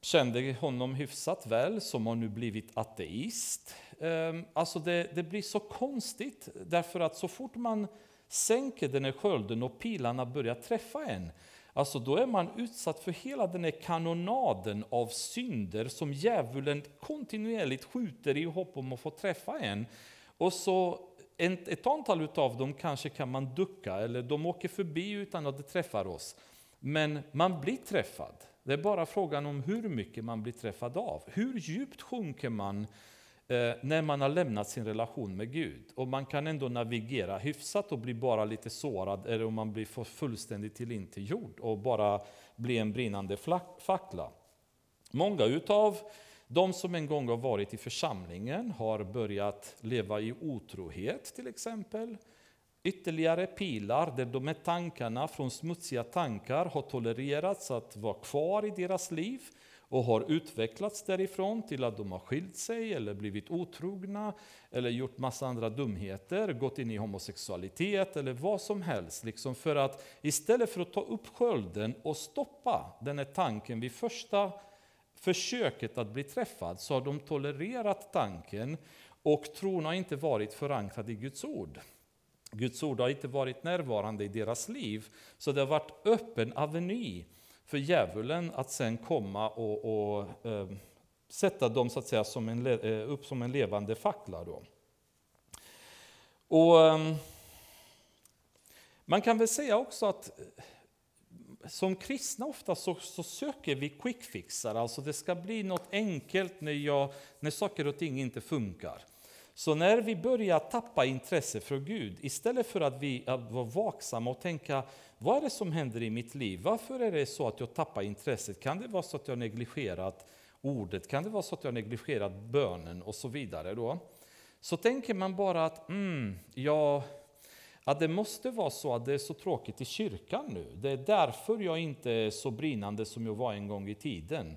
kände honom hyfsat väl, som har nu blivit ateist. Ehm, alltså det, det, blir så konstigt, därför att så fort man sänker den här skölden och pilarna börjar träffa en, Alltså då är man utsatt för hela den här kanonaden av synder som djävulen kontinuerligt skjuter i hopp om att få träffa en. Och så ett, ett antal av dem kanske kan man ducka, eller de åker förbi utan att det träffar oss. Men man blir träffad. Det är bara frågan om hur mycket man blir träffad av. Hur djupt sjunker man eh, när man har lämnat sin relation med Gud. Och man kan ändå navigera hyfsat och bli bara lite sårad, eller om man blir fullständigt tillintetgjord och bara bli en brinnande fackla. Många utav de som en gång har varit i församlingen har börjat leva i otrohet till exempel. Ytterligare pilar där de här tankarna från smutsiga tankar har tolererats att vara kvar i deras liv och har utvecklats därifrån till att de har skilt sig eller blivit otrogna eller gjort massa andra dumheter, gått in i homosexualitet eller vad som helst. Liksom för att istället för att ta upp skölden och stoppa den här tanken vid första försöket att bli träffad så har de tolererat tanken och tron har inte varit förankrad i Guds ord. Guds ord har inte varit närvarande i deras liv, så det har varit öppen aveny för djävulen att sen komma och, och eh, sätta dem så att säga som en, eh, upp som en levande fackla. Då. Och, eh, man kan väl säga också att eh, som kristna ofta så, så, söker vi quick fixar, alltså det ska bli något enkelt när, jag, när saker och ting inte funkar. Så när vi börjar tappa intresse för Gud, istället för att vi vara vaksamma och tänka vad är det som händer i mitt liv? Varför är det så att jag tappar intresset? Kan det vara så att jag negligerat ordet? Kan det vara så att jag negligerat bönen och så vidare? Då? Så tänker man bara att mm, ja, att det måste vara så att det är så tråkigt i kyrkan nu. Det är därför jag inte är så brinnande som jag var en gång i tiden.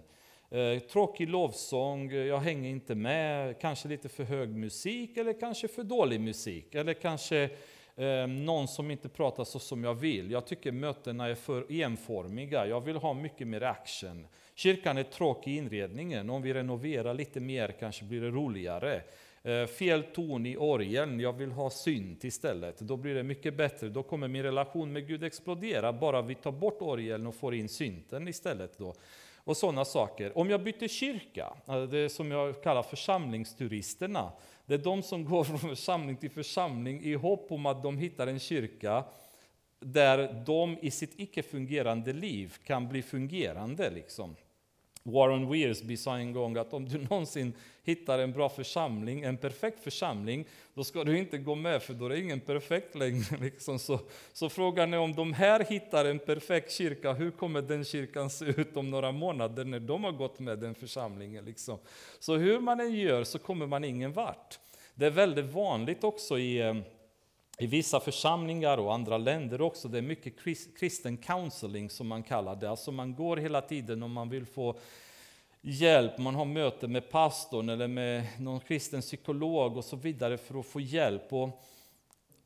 Eh, tråkig lovsång, eh, jag hänger inte med, kanske lite för hög musik eller kanske för dålig musik. Eller kanske eh, någon som inte pratar så som jag vill. Jag tycker mötena är för enformiga, jag vill ha mycket mer action. Kyrkan är tråkig i inredningen, om vi renoverar lite mer kanske blir det roligare. Eh, fel ton i orgeln, jag vill ha synt istället. Då blir det mycket bättre, då kommer min relation med Gud explodera, bara vi tar bort orgeln och får in synten istället. Då. Och sådana saker. Om jag byter kyrka, alltså det som jag kallar församlingsturisterna, det är de som går från församling till församling i hopp om att de hittar en kyrka där de i sitt icke-fungerande liv kan bli fungerande. Liksom. Warren Wiersbe sa en gång att om du någonsin hittar en bra församling, en perfekt församling, då ska du inte gå med för då är det ingen perfekt längre. Liksom. Så, så frågan är om de här hittar en perfekt kyrka, hur kommer den kyrkan se ut om några månader när de har gått med den församlingen? Liksom. Så hur man än gör så kommer man ingen vart. Det är väldigt vanligt också i eh, i vissa församlingar och andra länder också, det är mycket kristen counseling som man kallar det. Alltså man går hela tiden om man vill få hjälp, man har möte med pastorn eller med någon kristen psykolog och så vidare för att få hjälp. Och,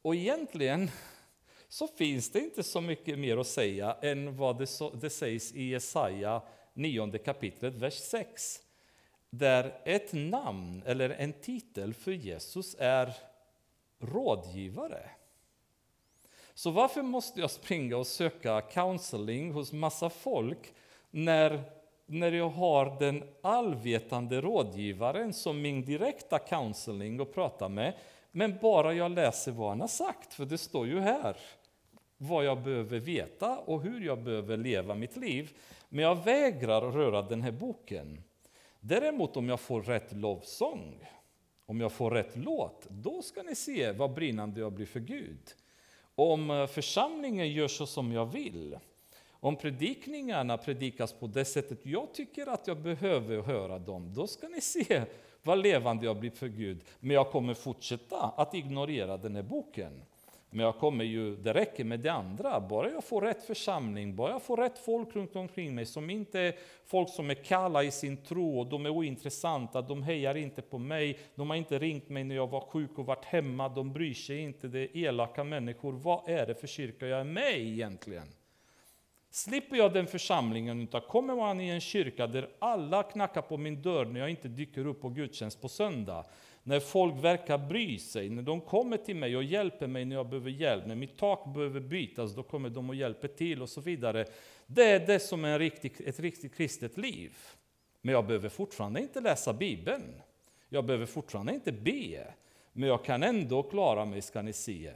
och egentligen så finns det inte så mycket mer att säga än vad det, så, det sägs i Jesaja 9 kapitlet, vers 6. Där ett namn eller en titel för Jesus är rådgivare. Så varför måste jag springa och söka counseling hos massa folk när, när jag har den allvetande rådgivaren som min direkta counseling att prata med, men bara jag läser vad han har sagt, för det står ju här vad jag behöver veta och hur jag behöver leva mitt liv. Men jag vägrar röra den här boken. Däremot om jag får rätt lovsång, om jag får rätt låt, då ska ni se vad brinnande jag blir för Gud. Om eh, församlingen gör så som jag vill, om predikningarna predikas på det sättet jag tycker att jag behöver höra dem, då ska ni se vad levande jag blir för Gud. Men jag kommer fortsätta att ignorera den här boken. Men jag kommer ju, det räcker med det andra, bara jag får rätt församling, bara jag får rätt folk runt omkring mig som inte är folk som är kalla i sin tro och de är ointressanta, de hejar inte på mig, de har inte ringt mig när jag var sjuk och varit hemma, de bryr sig inte, det är elaka människor. Vad är det för kyrka jag är med i egentligen? Slipper jag den församlingen, utan kommer man i en kyrka där alla knackar på min dörr när jag inte dyker upp på gudstjänst på söndag, när folk verkar bry sig, när de kommer till mig och hjälper mig när jag behöver hjälp, när mitt tak behöver bytas, då kommer de och hjälper till och så vidare. Det är det som är riktig, ett riktigt kristet liv. Men jag behöver fortfarande inte läsa Bibeln. Jag behöver fortfarande inte be. Men jag kan ändå klara mig, ska ni se.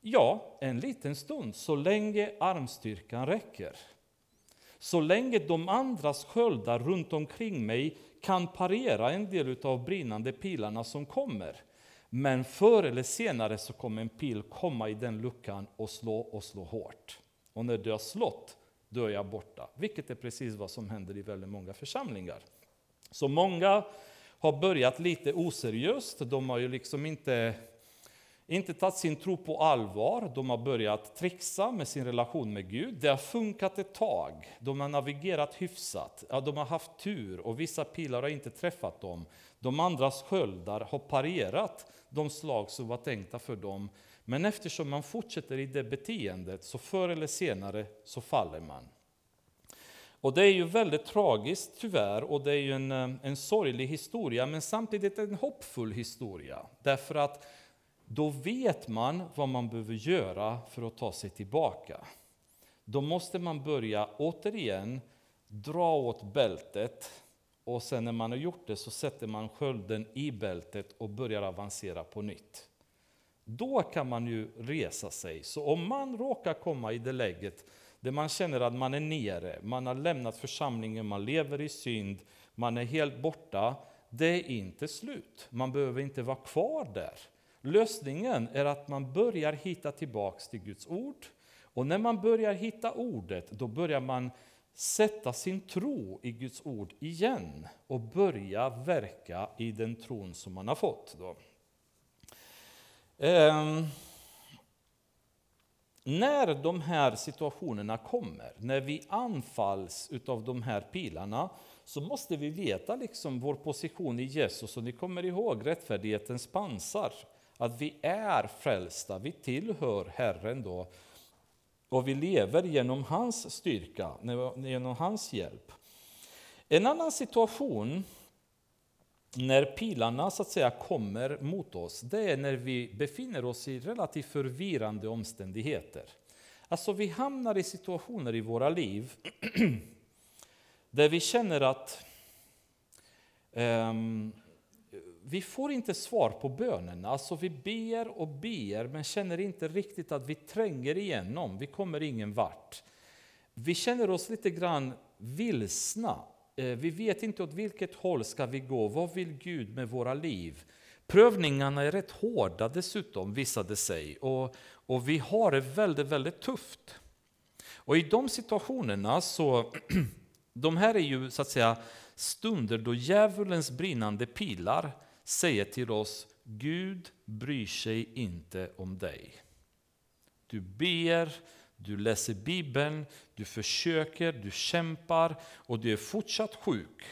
Ja, en liten stund, så länge armstyrkan räcker. Så länge de andras sköldar runt omkring mig kan parera en del av brinnande pilarna som kommer. Men förr eller senare så kommer en pil komma i den luckan och slå och slå hårt. Och när du har slått, då är jag borta. Vilket är precis vad som händer i väldigt många församlingar. Så många har börjat lite oseriöst. De har ju liksom inte inte tagit sin tro på allvar, de har börjat trixa med sin relation med Gud. Det har funkat ett tag, de har navigerat hyfsat, ja, de har haft tur och vissa pilar har inte träffat dem. De andras sköldar har parerat de slag som var tänkta för dem. Men eftersom man fortsätter i det beteendet så förr eller senare så faller man. Och det är ju väldigt tragiskt tyvärr och det är ju en, eh, en sorglig historia men samtidigt en hoppfull historia. Därför att då vet man vad man behöver göra för att ta sig tillbaka. Då måste man börja återigen dra åt bältet och sen när man har gjort det så sätter man skölden i bältet och börjar avancera på nytt. Då kan man ju resa sig. Så om man råkar komma i det läget där man känner att man är nere, man har lämnat församlingen, man lever i synd, man är helt borta. Det är inte slut. Man behöver inte vara kvar där. Lösningen är att man börjar hitta tillbaks till Guds ord. Och när man börjar hitta ordet, då börjar man sätta sin tro i Guds ord igen och börja verka i den tron som man har fått. Då. Ehm. när de här situationerna kommer, när vi anfalls av de här pilarna, så måste vi veta liksom vår position i Jesus. Och ni kommer ihåg rättfärdighetens pansar, att vi är frälsta, vi tillhör Herren då. Och vi lever genom hans styrka, genom hans hjälp. En annan situation när pilarna så att säga kommer mot oss, det är när vi befinner oss i relativt förvirrande omständigheter. Alltså vi hamnar i situationer i våra liv där vi känner att um, vi får inte svar på bönerna. Alltså vi ber och ber men känner inte riktigt att vi tränger igenom, vi kommer ingen vart. Vi känner oss lite grann vilsna eh, vi vet inte åt vilket håll ska vi gå. Vad vill Gud med våra liv? Prövningarna är rätt hårda dessutom, visade sig. Och, och vi har det väldigt, väldigt tufft. Och i de situationerna så, de här är ju så att säga stunder då djävulens brinnande pilar säger till oss, Gud bryr sig inte om dig. Du ber, du läser Bibeln, du försöker, du kämpar och du är fortsatt sjuk.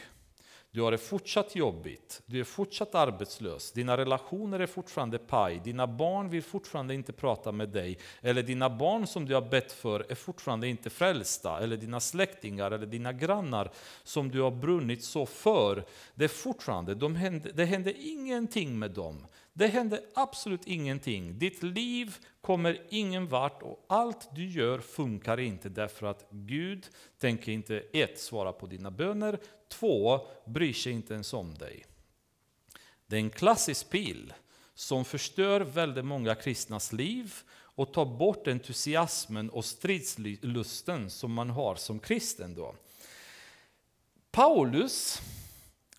Du har det fortsatt jobbigt, du är fortsatt arbetslös, dina relationer är fortfarande paj, dina barn vill fortfarande inte prata med dig, eller dina barn som du har bett för är fortfarande inte frälsta, eller dina släktingar eller dina grannar som du har brunnit så för, det är fortfarande, de händer, det händer ingenting med dem. Det händer absolut ingenting. Ditt liv kommer ingen vart och allt du gör funkar inte därför att Gud tänker inte ett, svara på dina böner, två, bryr sig inte ens om dig. Det är en klassisk pil som förstör väldigt många kristnas liv och tar bort entusiasmen och stridslusten som man har som kristen. Då. Paulus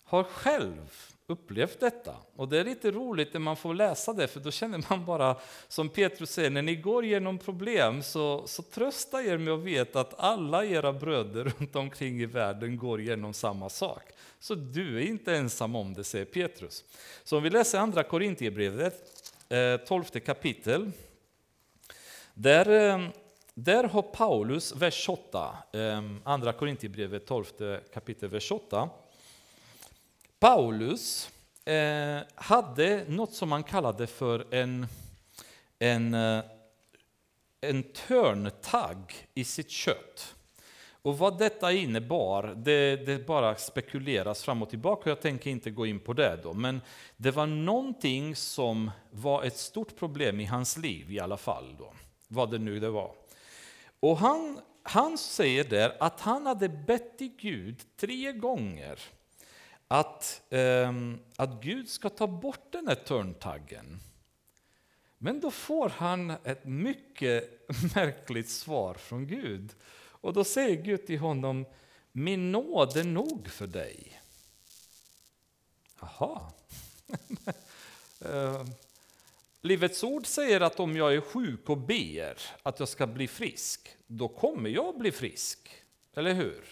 har själv upplevt detta. Och det är lite roligt när man får läsa det, för då känner man bara, som Petrus säger, när ni går igenom problem så, så trösta er med att veta att alla era bröder runt omkring i världen går igenom samma sak. Så du är inte ensam om det, säger Petrus. Så om vi läser andra Korintierbrevet, 12 eh, kapitel, där, eh, där har Paulus, vers 8, eh, andra Korintierbrevet 12 kapitel, vers 8, Paulus eh, hade något som man kallade för en, en, eh, en törntagg i sitt kött. Och vad detta innebar, det, det, bara spekuleras fram och tillbaka, jag tänker inte gå in på det då. Men det var någonting som var ett stort problem i hans liv i alla fall, då, vad det nu det var. Och han, han säger där att han hade bett till Gud tre gånger att, eh, att Gud ska ta bort den här törntaggen. Men då får han ett mycket märkligt svar från Gud. Och då säger Gud till honom, min nåd är nog för dig. Jaha. eh, Livets ord säger att om jag är sjuk och ber att jag ska bli frisk, då kommer jag bli frisk. Eller hur?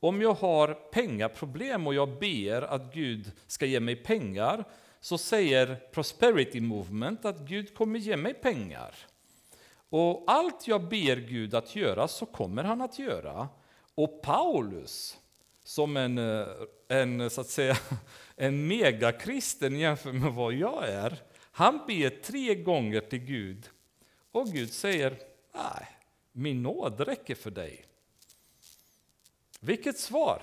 Om jag har pengaproblem och jag ber att Gud ska ge mig pengar, så säger Prosperity Movement att Gud kommer ge mig pengar. Och allt jag ber Gud att göra så kommer han att göra. Och Paulus, som en, eh, en, så att säga, en megakristen jämfört med vad jag är, han ber tre gånger till Gud. Och Gud säger, nej, min nåd räcker för dig. Vilket svar!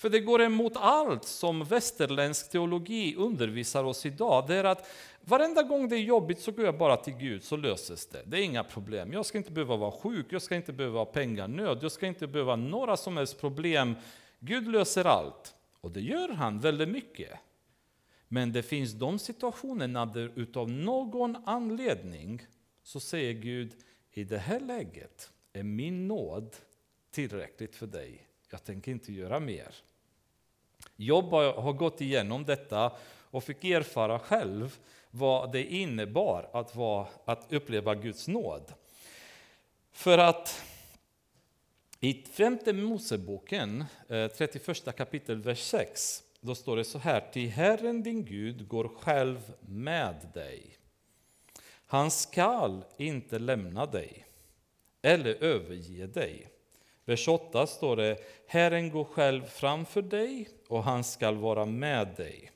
För det går emot allt som västerländsk teologi undervisar oss idag. Det är att varenda gång det är jobbigt så går jag bara till Gud så löses det. Det är inga problem. Jag ska inte behöva vara sjuk, jag ska inte behöva ha pengarnöd, jag ska inte behöva några som helst problem. Gud löser allt. Och det gör han väldigt mycket. Men det finns de situationerna där utav någon anledning så säger Gud, i det här läget är min nåd tillräckligt för dig. Jag tänker inte göra mer. Jobb har gått igenom detta och fick erfara själv vad det innebar att, vara, att uppleva Guds nåd. För att i femte Moseboken, eh, 31 kapitel, vers 6, då står det så här. Till Herren din Gud går själv med dig. Han skall inte lämna dig eller överge dig. Vers 8 står det, Herren går själv framför dig och han skall vara med dig.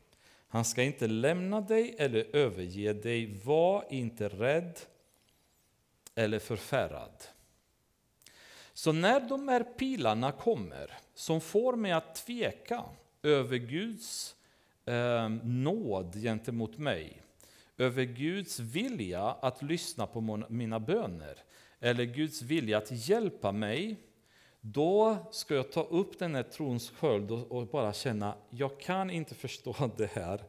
Han ska inte lämna dig eller överge dig. Var inte rädd eller förfärad. Så när de här pilarna kommer, som får mig att tveka över Guds eh, nåd gentemot mig, över Guds vilja att lyssna på mina böner, eller Guds vilja att hjälpa mig då ska jag ta upp den här trons sköld och bara känna, jag kan inte förstå det här,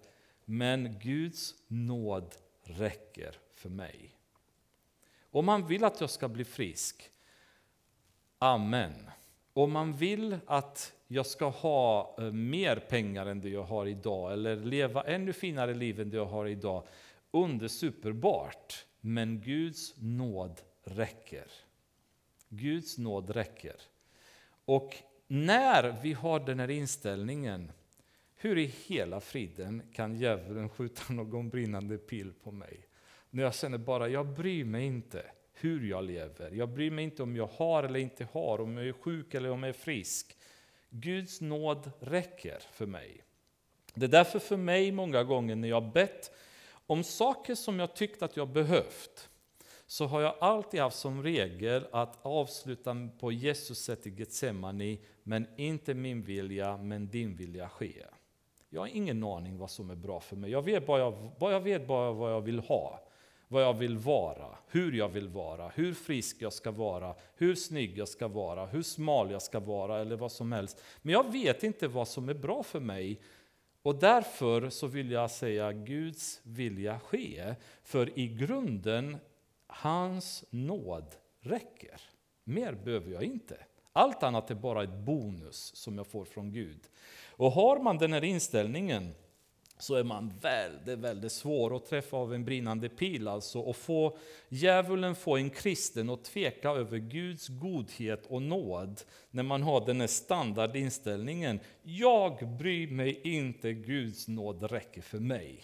men Guds nåd räcker för mig. Om man vill att jag ska bli frisk, amen. Om man vill att jag ska ha eh, mer pengar än det jag har idag, eller leva ännu finare liv än det jag har idag, undersuperbart. Men Guds nåd räcker. Guds nåd räcker. Och när vi har den här inställningen, hur i hela friden kan djävulen skjuta någon brinnande pil på mig? När jag känner bara, jag bryr mig inte hur jag lever. Jag bryr mig inte om jag har eller inte har, om jag är sjuk eller om jag är frisk. Guds nåd räcker för mig. Det är därför för mig många gånger när jag bett om saker som jag tyckt att jag behövt, så har jag alltid haft som regel att avsluta på Jesus sätt i Getsemani, men inte min vilja, men din vilja ske. Jag har ingen aning vad som är bra för mig. Jag vet bara, jag, jag vet bara vad jag vill ha, vad jag vill vara, hur jag vill vara, hur frisk jag ska vara, hur snygg jag ska vara, hur smal jag ska vara eller vad som helst. Men jag vet inte vad som är bra för mig. Och därför så vill jag säga Guds vilja ske. För i grunden Hans nåd räcker. Mer behöver jag inte. Allt annat är bara ett bonus som jag får från Gud. Och har man den här inställningen så är man väldigt, väldigt svår att träffa av en brinnande pil. Alltså, och få djävulen få en kristen att tveka över Guds godhet och nåd när man har den här standardinställningen. Jag bryr mig inte, Guds nåd räcker för mig.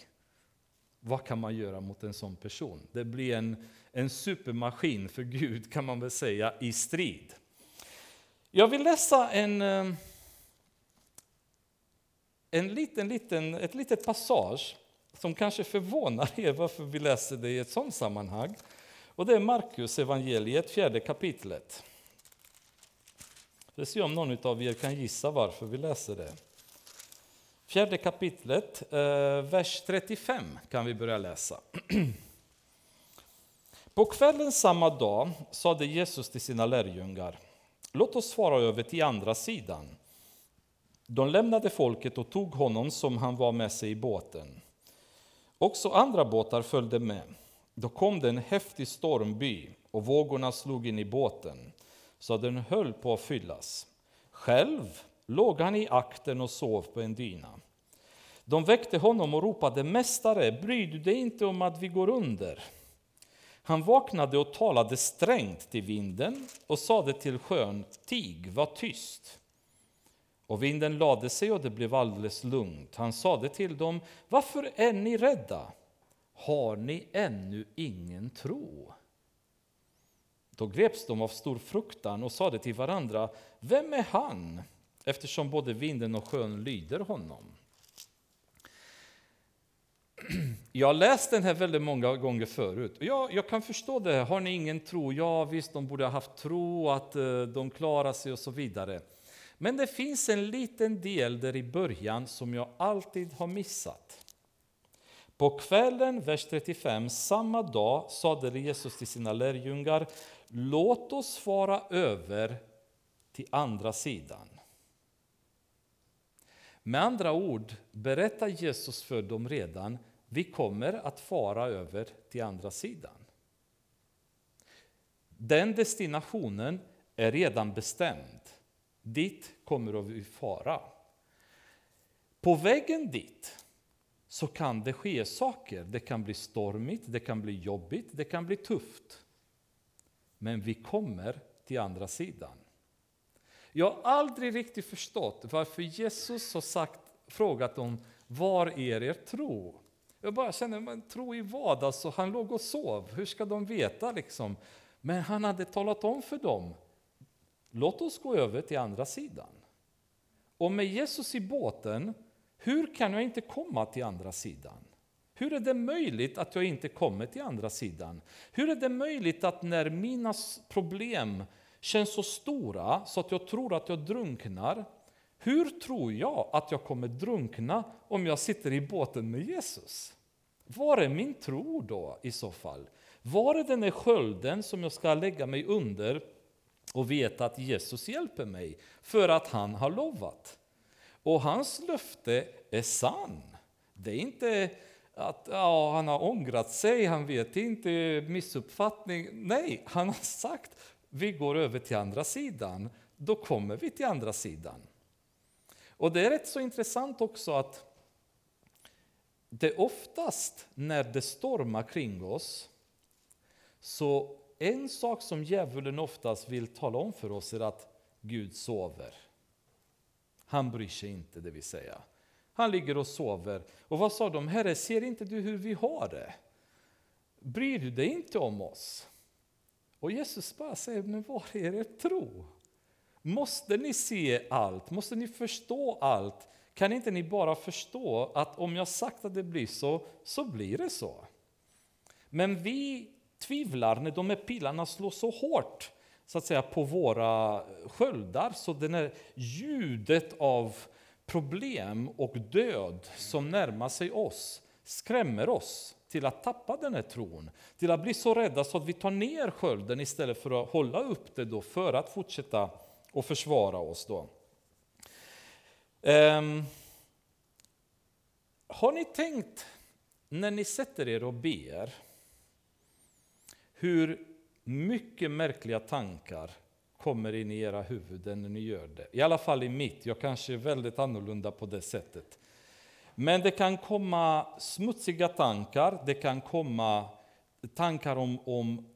Vad kan man göra mot en sån person? Det blir en en supermaskin för Gud kan man väl säga i strid. Jag vill läsa en, eh, en liten, liten, ett litet passage som kanske förvånar er varför vi läser det i ett sådant sammanhang. Och det är Markus evangeliet, fjärde kapitlet. Vi se om någon av er kan gissa varför vi läser det. Fjärde kapitlet, eh, vers 35 kan vi börja läsa. På kvällen samma dag sade Jesus till sina lärjungar, låt oss fara över till andra sidan. De lämnade folket och tog honom som han var med sig i båten. Också andra båtar följde med. Då kom det en häftig stormby och vågorna slog in i båten så att den höll på att fyllas. Själv låg han i akten och sov på en dyna. De väckte honom och ropade, Mästare, bryr du dig inte om att vi går under? Han vaknade och talade strängt till vinden och sade till sjön, tig, var tyst. Och vinden lade sig och det blev alldeles lugnt. Han sade till dem, varför är ni rädda? Har ni ännu ingen tro? Då greps de av stor fruktan och sade till varandra, vem är han? Eftersom både vinden och sjön lyder honom. jag har läst den här väldigt många gånger förut. Jag, jag kan förstå det. Har ni ingen tro? Ja, visst, de borde ha haft tro, att eh, de klarar sig och så vidare. Men det finns en liten del där i början som jag alltid har missat. På kvällen, vers 35, samma dag sade Jesus till sina lärjungar, låt oss fara över till andra sidan. Med andra ord berättar Jesus för dem redan, vi kommer att fara över till andra sidan. Den destinationen är redan bestämd. Dit kommer vi fara. På vägen dit så kan det ske saker. Det kan bli stormigt, det kan bli jobbigt, det kan bli tufft. Men vi kommer till andra sidan. Jag har aldrig riktigt förstått varför Jesus har sagt, frågat dem var är er tro? Jag bara känner, men tro i vad? Alltså, han låg och sov, hur ska de veta liksom? Men han hade talat om för dem, låt oss gå över till andra sidan. Och med Jesus i båten, hur kan jag inte komma till andra sidan? Hur är det möjligt att jag inte kommer till andra sidan? Hur är det möjligt att när mina problem känns så stora så att jag tror att jag drunknar, hur tror jag att jag kommer drunkna om jag sitter i båten med Jesus? Var är min tro då i så fall? Var är den där skölden som jag ska lägga mig under och veta att Jesus hjälper mig för att han har lovat? Och hans löfte är sann. Det är inte att ja, han har ångrat sig, han vet inte, missuppfattning. Nej, han har sagt vi går över till andra sidan, då kommer vi till andra sidan. Och det är rätt så intressant också att det oftast när det stormar kring oss, så en sak som djävulen oftast vill tala om för oss är att Gud sover. Han bryr sig inte, det vill säga. Han ligger och sover. Och vad sa de? Herre, ser inte du hur vi har det? Bryr du dig inte om oss? Och Jesus bara säger, men var är er tro? Måste ni se allt? Måste ni förstå allt? Kan inte ni bara förstå att om jag sagt att det blir så, så blir det så? Men vi tvivlar när de här pilarna slår så hårt så att säga, på våra sköldar, så det här ljudet av problem och död som närmar sig oss skrämmer oss till att tappa den här tron, till att bli så rädda så att vi tar ner skölden istället för att hålla upp det då för att fortsätta och försvara oss. Då. Um, har ni tänkt när ni sätter er och ber hur mycket märkliga tankar kommer in i era huvuden när ni gör det? I alla fall i mitt, jag kanske är väldigt annorlunda på det sättet. Men det kan komma smutsiga tankar, det kan komma tankar om, om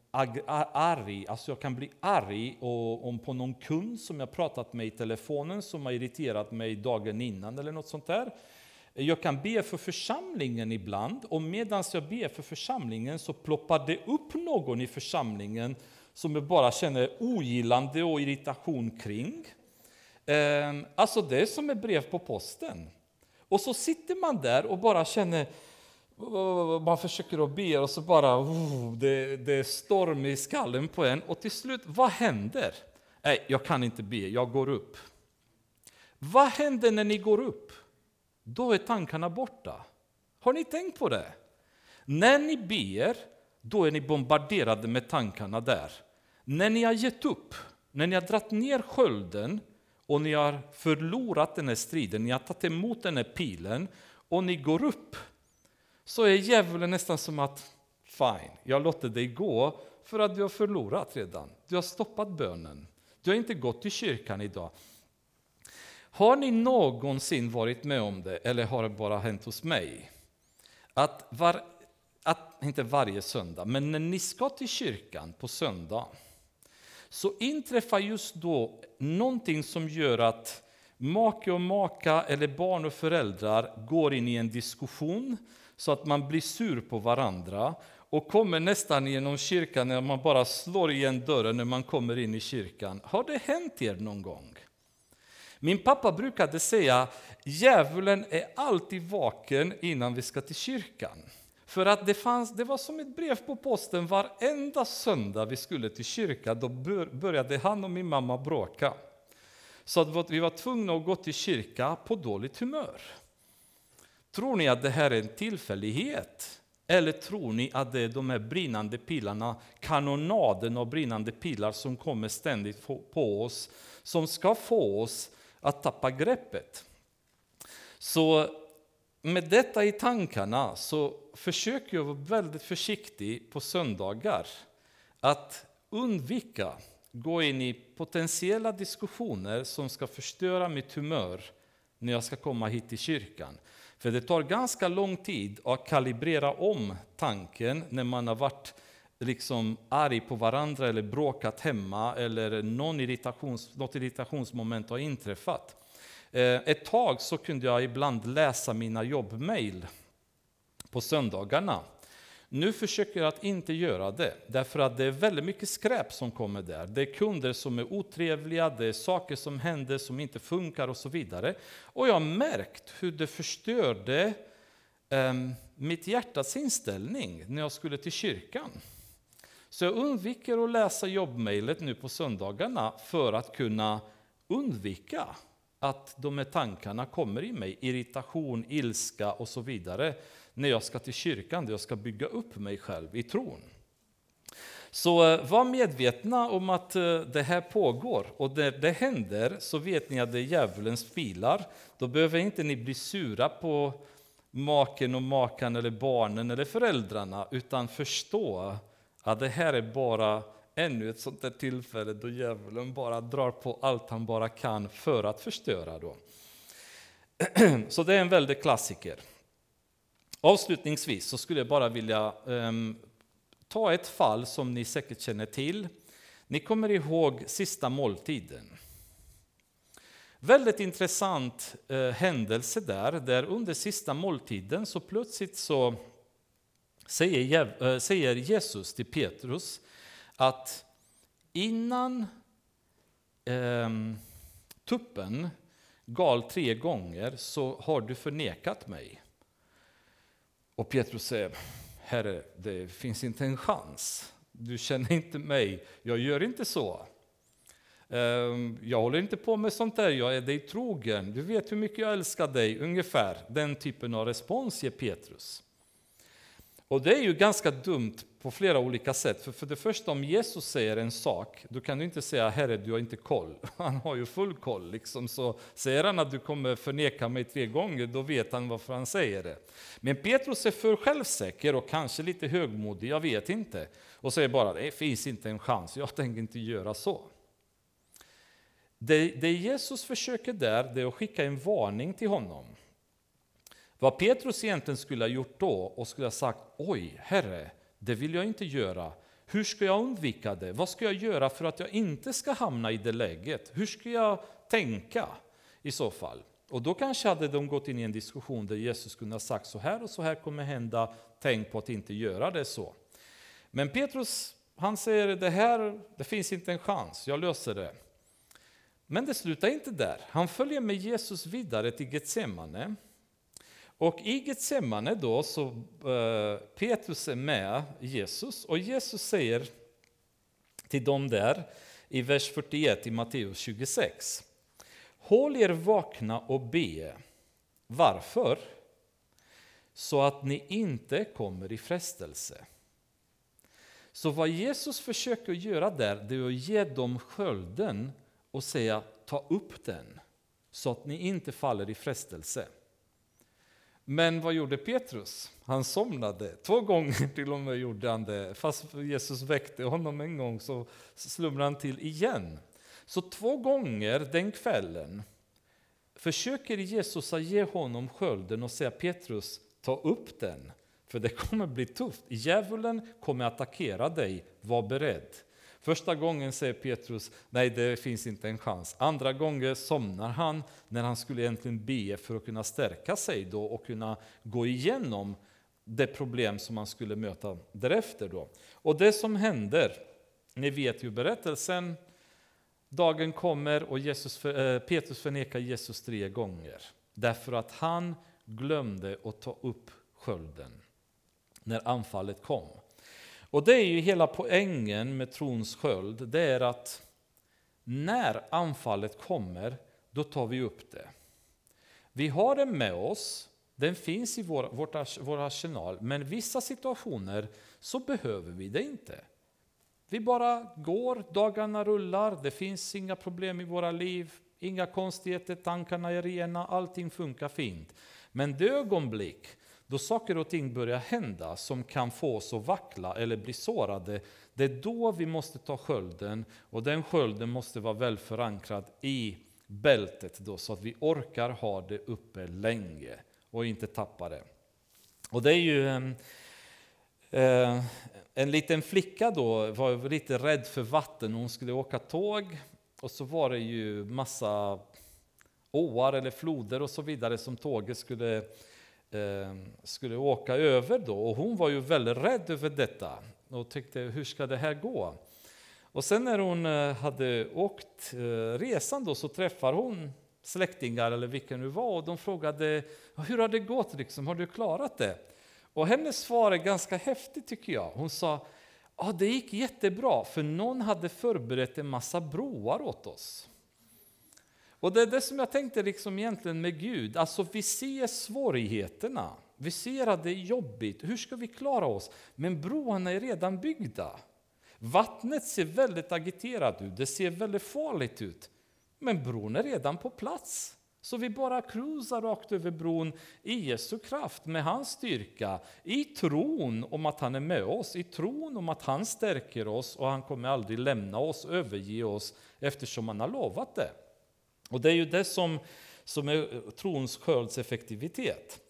arg, alltså jag kan bli arg och, om på någon kund som jag pratat med i telefonen som har irriterat mig dagen innan eller något sånt där. Jag kan be för församlingen ibland och medan jag ber för församlingen så ploppar det upp någon i församlingen som jag bara känner ogillande och irritation kring. Ehm, alltså det är som ett brev på posten. Och så sitter man där och bara känner, man försöker att be och så bara, oh, det, det är storm i skallen på en. Och till slut, vad händer? Nej, jag kan inte be, jag går upp. Vad händer när ni går upp? Då är tankarna borta. Har ni tänkt på det? När ni ber, då är ni bombarderade med tankarna där. När ni har gett upp, när ni har dragit ner skölden, och ni har förlorat den här striden, ni har tagit emot den här pilen och ni går upp, så är djävulen nästan som att fine, jag låter dig gå för att du har förlorat redan. Du har stoppat bönen. Du har inte gått till kyrkan idag. Har ni någonsin varit med om det, eller har det bara hänt hos mig? Att, var, att inte varje söndag, men när ni ska till kyrkan på söndag, så inträffar just då någonting som gör att make och maka eller barn och föräldrar går in i en diskussion så att man blir sur på varandra och kommer nästan genom kyrkan när man bara slår igen dörren när man kommer in i kyrkan. Har det hänt er någon gång? Min pappa brukade säga djävulen är alltid vaken innan vi ska till kyrkan. För att det, fanns, det var som ett brev på posten varenda söndag vi skulle till kyrkan, då började han och min mamma bråka. Så att vi var tvungna att gå till kyrka på dåligt humör. Tror ni att det här är en tillfällighet? Eller tror ni att det är de här brinnande pilarna, kanonaden av brinnande pilar som kommer ständigt på oss, som ska få oss att tappa greppet? Så med detta i tankarna så försöker jag vara väldigt försiktig på söndagar att undvika gå in i potentiella diskussioner som ska förstöra mitt humör när jag ska komma hit till kyrkan. För det tar ganska lång tid att kalibrera om tanken när man har varit liksom arg på varandra eller bråkat hemma eller någon irritations, något irritationsmoment har inträffat. Eh, ett tag så kunde jag ibland läsa mina jobbmail på söndagarna. Nu försöker jag att inte göra det, därför att det är väldigt mycket skräp som kommer där. Det är kunder som är otrevliga, det är saker som händer som inte funkar och så vidare. Och jag har märkt hur det förstörde um, mitt hjärtas inställning när jag skulle till kyrkan. Så jag undviker att läsa jobbmejlet nu på söndagarna för att kunna undvika att de här tankarna kommer i mig, irritation, ilska och så vidare, när jag ska till kyrkan, där jag ska bygga upp mig själv i tron. Så eh, var medvetna om att eh, det här pågår, och när det händer så vet ni att det är djävulens pilar. Då behöver inte ni bli sura på maken och makan eller barnen eller föräldrarna, utan förstå att det här är bara ännu ett sånt där tillfälle då djävulen bara drar på allt han bara kan för att förstöra. Då. Så det är en väldig klassiker. Avslutningsvis så skulle jag bara vilja um, ta ett fall som ni säkert känner till. Ni kommer ihåg sista måltiden. Väldigt intressant eh, händelse där, där under sista måltiden så plötsligt så säger, eh, säger Jesus till Petrus att innan eh, tuppen gal tre gånger så har du förnekat mig. Och Petrus säger, Herre, det finns inte en chans. Du känner inte mig, jag gör inte så. Ehm, jag håller inte på med sånt där, jag är dig trogen. Du vet hur mycket jag älskar dig, ungefär. Den typen av respons ger Petrus. Och det är ju ganska dumt på flera olika sätt. För, för det första, om Jesus säger en sak, då kan du inte säga Herre, du har inte koll. Han har ju full koll. Liksom. Så säger han att du kommer förneka mig tre gånger, då vet han varför han säger det. Men Petrus är för självsäker och kanske lite högmodig, jag vet inte. Och säger bara, det finns inte en chans, jag tänker inte göra så. Det, det Jesus försöker där, det är att skicka en varning till honom. Vad Petrus egentligen skulle ha gjort då och skulle ha sagt, oj, Herre, det vill jag inte göra. Hur ska jag undvika det? Vad ska jag göra för att jag inte ska hamna i det läget? Hur ska jag tänka i så fall? Och då kanske hade de gått in i en diskussion där Jesus kunde ha sagt så här och så här kommer hända, tänk på att inte göra det så. Men Petrus, han säger det här, det finns inte en chans, jag löser det. Men det slutar inte där. Han följer med Jesus vidare till Getsemane och i Getsemane då så uh, Petrus är med Jesus och Jesus säger till dem där i vers 41 i Matteus 26. Håll er vakna och be. Varför? Så att ni inte kommer i frestelse. Så vad Jesus försöker göra där, det är att ge dem skölden och säga ta upp den så att ni inte faller i frestelse. Men vad gjorde Petrus? Han somnade. Två gånger till och med gjorde han det. Fast Jesus väckte honom en gång så slumrade han till igen. Så två gånger den kvällen försöker Jesus att ge honom skölden och säga Petrus, ta upp den. För det kommer bli tufft. Djävulen kommer attackera dig, var beredd. Första gången säger Petrus, nej det finns inte en chans. Andra gången somnar han när han skulle egentligen be för att kunna stärka sig då och kunna gå igenom det problem som han skulle möta därefter. Då. Och det som händer, ni vet ju berättelsen, dagen kommer och Jesus, eh, Petrus förnekar Jesus tre gånger. Därför att han glömde att ta upp skölden när anfallet kom. Och det är ju hela poängen med trons sköld, det är att när anfallet kommer, då tar vi upp det. Vi har den med oss, den finns i vår, vårt, vår arsenal, men i vissa situationer så behöver vi det inte. Vi bara går, dagarna rullar, det finns inga problem i våra liv, inga konstigheter, tankarna är rena, allting funkar fint. Men det ögonblick då saker och ting börjar hända som kan få oss att vackla eller bli sårade, det är då vi måste ta skölden och den skölden måste vara väl förankrad i bältet då, så att vi orkar ha det uppe länge och inte tappa det. Och det är ju en, en liten flicka då var lite rädd för vatten. Hon skulle åka tåg och så var det ju massa åar eller floder och så vidare som tåget skulle, eh, Ehm, skulle åka över då. Och hon var ju väldigt rädd över detta och tyckte, hur ska det här gå? Och sen när hon eh, hade åkt eh, resan då så träffar hon släktingar eller vilka nu var och de frågade, hur har det gått liksom, har du klarat det? Och hennes svar är ganska häftigt tycker jag. Hon sa, ja det gick jättebra för någon hade förberett en massa broar åt oss. Och det är det som jag tänkte liksom egentligen med Gud, alltså vi ser svårigheterna, vi ser att det är jobbigt, hur ska vi klara oss? Men broarna är redan byggda. Vattnet ser väldigt agiterat ut, det ser väldigt farligt ut. Men bron är redan på plats. Så vi bara cruisar rakt över bron i Jesu kraft, med hans styrka, i tron om att han är med oss, i tron om att han stärker oss och han kommer aldrig lämna oss, överge oss, eftersom han har lovat det. Och det är ju det som, som är trons skölds effektivitet.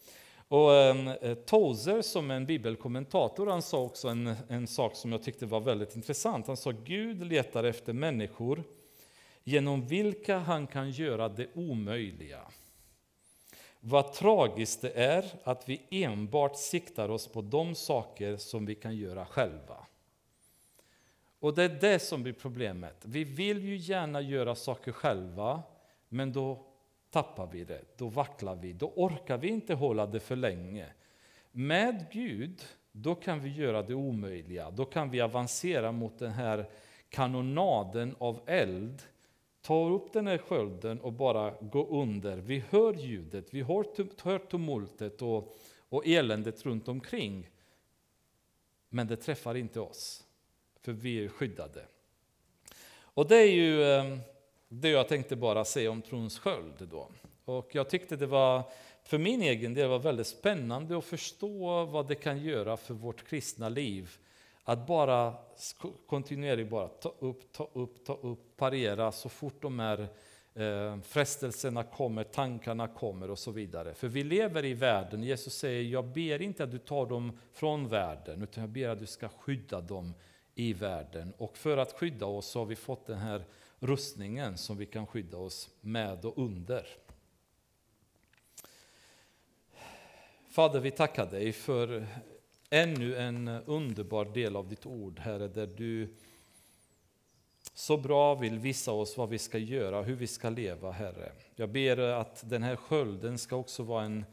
Och ehm, eh, Tozer som en bibelkommentator han sa också en, en sak som jag tyckte var väldigt intressant. Han sa Gud letar efter människor genom vilka han kan göra det omöjliga. Vad tragiskt det är att vi enbart siktar oss på de saker som vi kan göra själva. Och det är det som blir problemet. Vi vill ju gärna göra saker själva, men då tappar vi det, då vacklar vi, då orkar vi inte hålla det för länge. Med Gud, då kan vi göra det omöjliga. Då kan vi avancera mot den här kanonaden av eld tar upp den här skölden och bara går under. Vi hör ljudet, vi hör tumultet och, och eländet runt omkring. Men det träffar inte oss, för vi är skyddade. Och det är ju ehm, det jag tänkte bara säga om trons sköld. Då. Och jag tyckte det var, för min egen del, var väldigt spännande att förstå vad det kan göra för vårt kristna liv att bara kontinuerligt bara ta upp, ta upp, ta upp, parera så fort de här eh, frestelserna kommer, tankarna kommer och så vidare. För vi lever i världen. Jesus säger, jag ber inte att du tar dem från världen, utan jag ber att du ska skydda dem i världen. Och för att skydda oss så har vi fått den här rustningen som vi kan skydda oss med och under. Fader, vi tackar dig för ännu en underbar del av ditt ord, Herre, där du så bra vill visa oss vad vi ska göra, hur vi ska leva, Herre. Jag ber att den här skölden ska också vara en,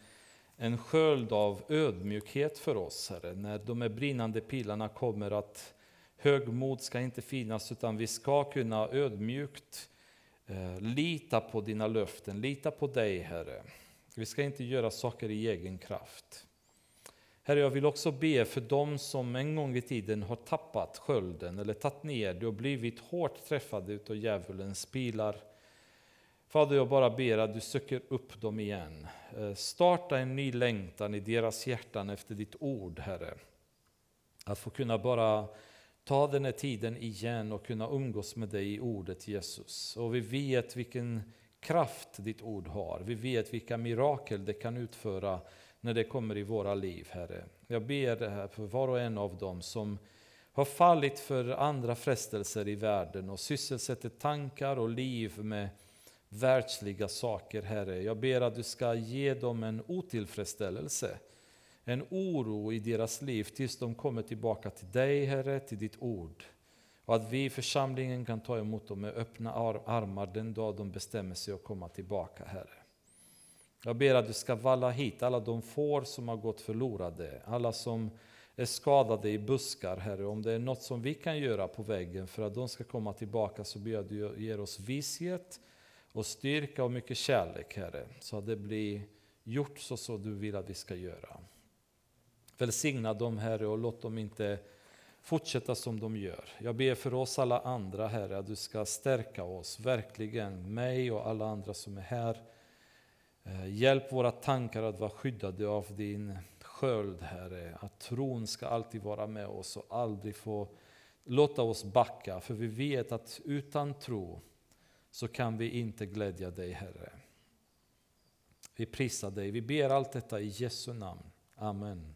en sköld av ödmjukhet för oss, Herre. När de här brinnande pilarna kommer, att högmod ska inte finnas, utan vi ska kunna ödmjukt eh, lita på dina löften, lita på dig, Herre. Vi ska inte göra saker i egen kraft. Herre, jag vill också be för dem som en gång i tiden har tappat skölden eller tagit ner det och blivit hårt träffade av djävulens pilar. Fader, jag bara ber att du söker upp dem igen. Eh, starta en ny längtan i deras hjärtan efter ditt ord, Herre. Att få kunna bara ta den här tiden igen och kunna umgås med dig i ordet Jesus. Och vi vet vilken kraft ditt ord har. Vi vet vilka mirakel det kan utföra när det kommer i våra liv, Herre. Jag ber det här för var och en av dem som har fallit för andra frestelser i världen och sysselsätter tankar och liv med världsliga saker, Herre. Jag ber att du ska ge dem en otillfredsställelse, en oro i deras liv tills de kommer tillbaka till dig, Herre, till ditt ord. Och att vi i församlingen kan ta emot dem med öppna armar den dag de bestämmer sig att komma tillbaka, Herre. Jag ber att du ska valla hit alla de får som har gått förlorade, alla som är skadade i buskar, Herre. Om det är något som vi kan göra på vägen för att de ska komma tillbaka så ber jag att du ger oss vishet och styrka och mycket kärlek, Herre. Så att det blir gjort så som du vill att vi ska göra. Välsigna dem, Herre, och låt dem inte fortsätta som de gör. Jag ber för oss alla andra, Herre, att du ska stärka oss, verkligen, mig och alla andra som är här. Eh, hjälp våra tankar att vara skyddade av din sköld, Herre. Att tron ska alltid vara med oss och aldrig få låta oss backa. För vi vet att utan tro så kan vi inte glädja dig, Herre. Vi prisar dig. Vi ber allt detta i Jesu namn. Amen.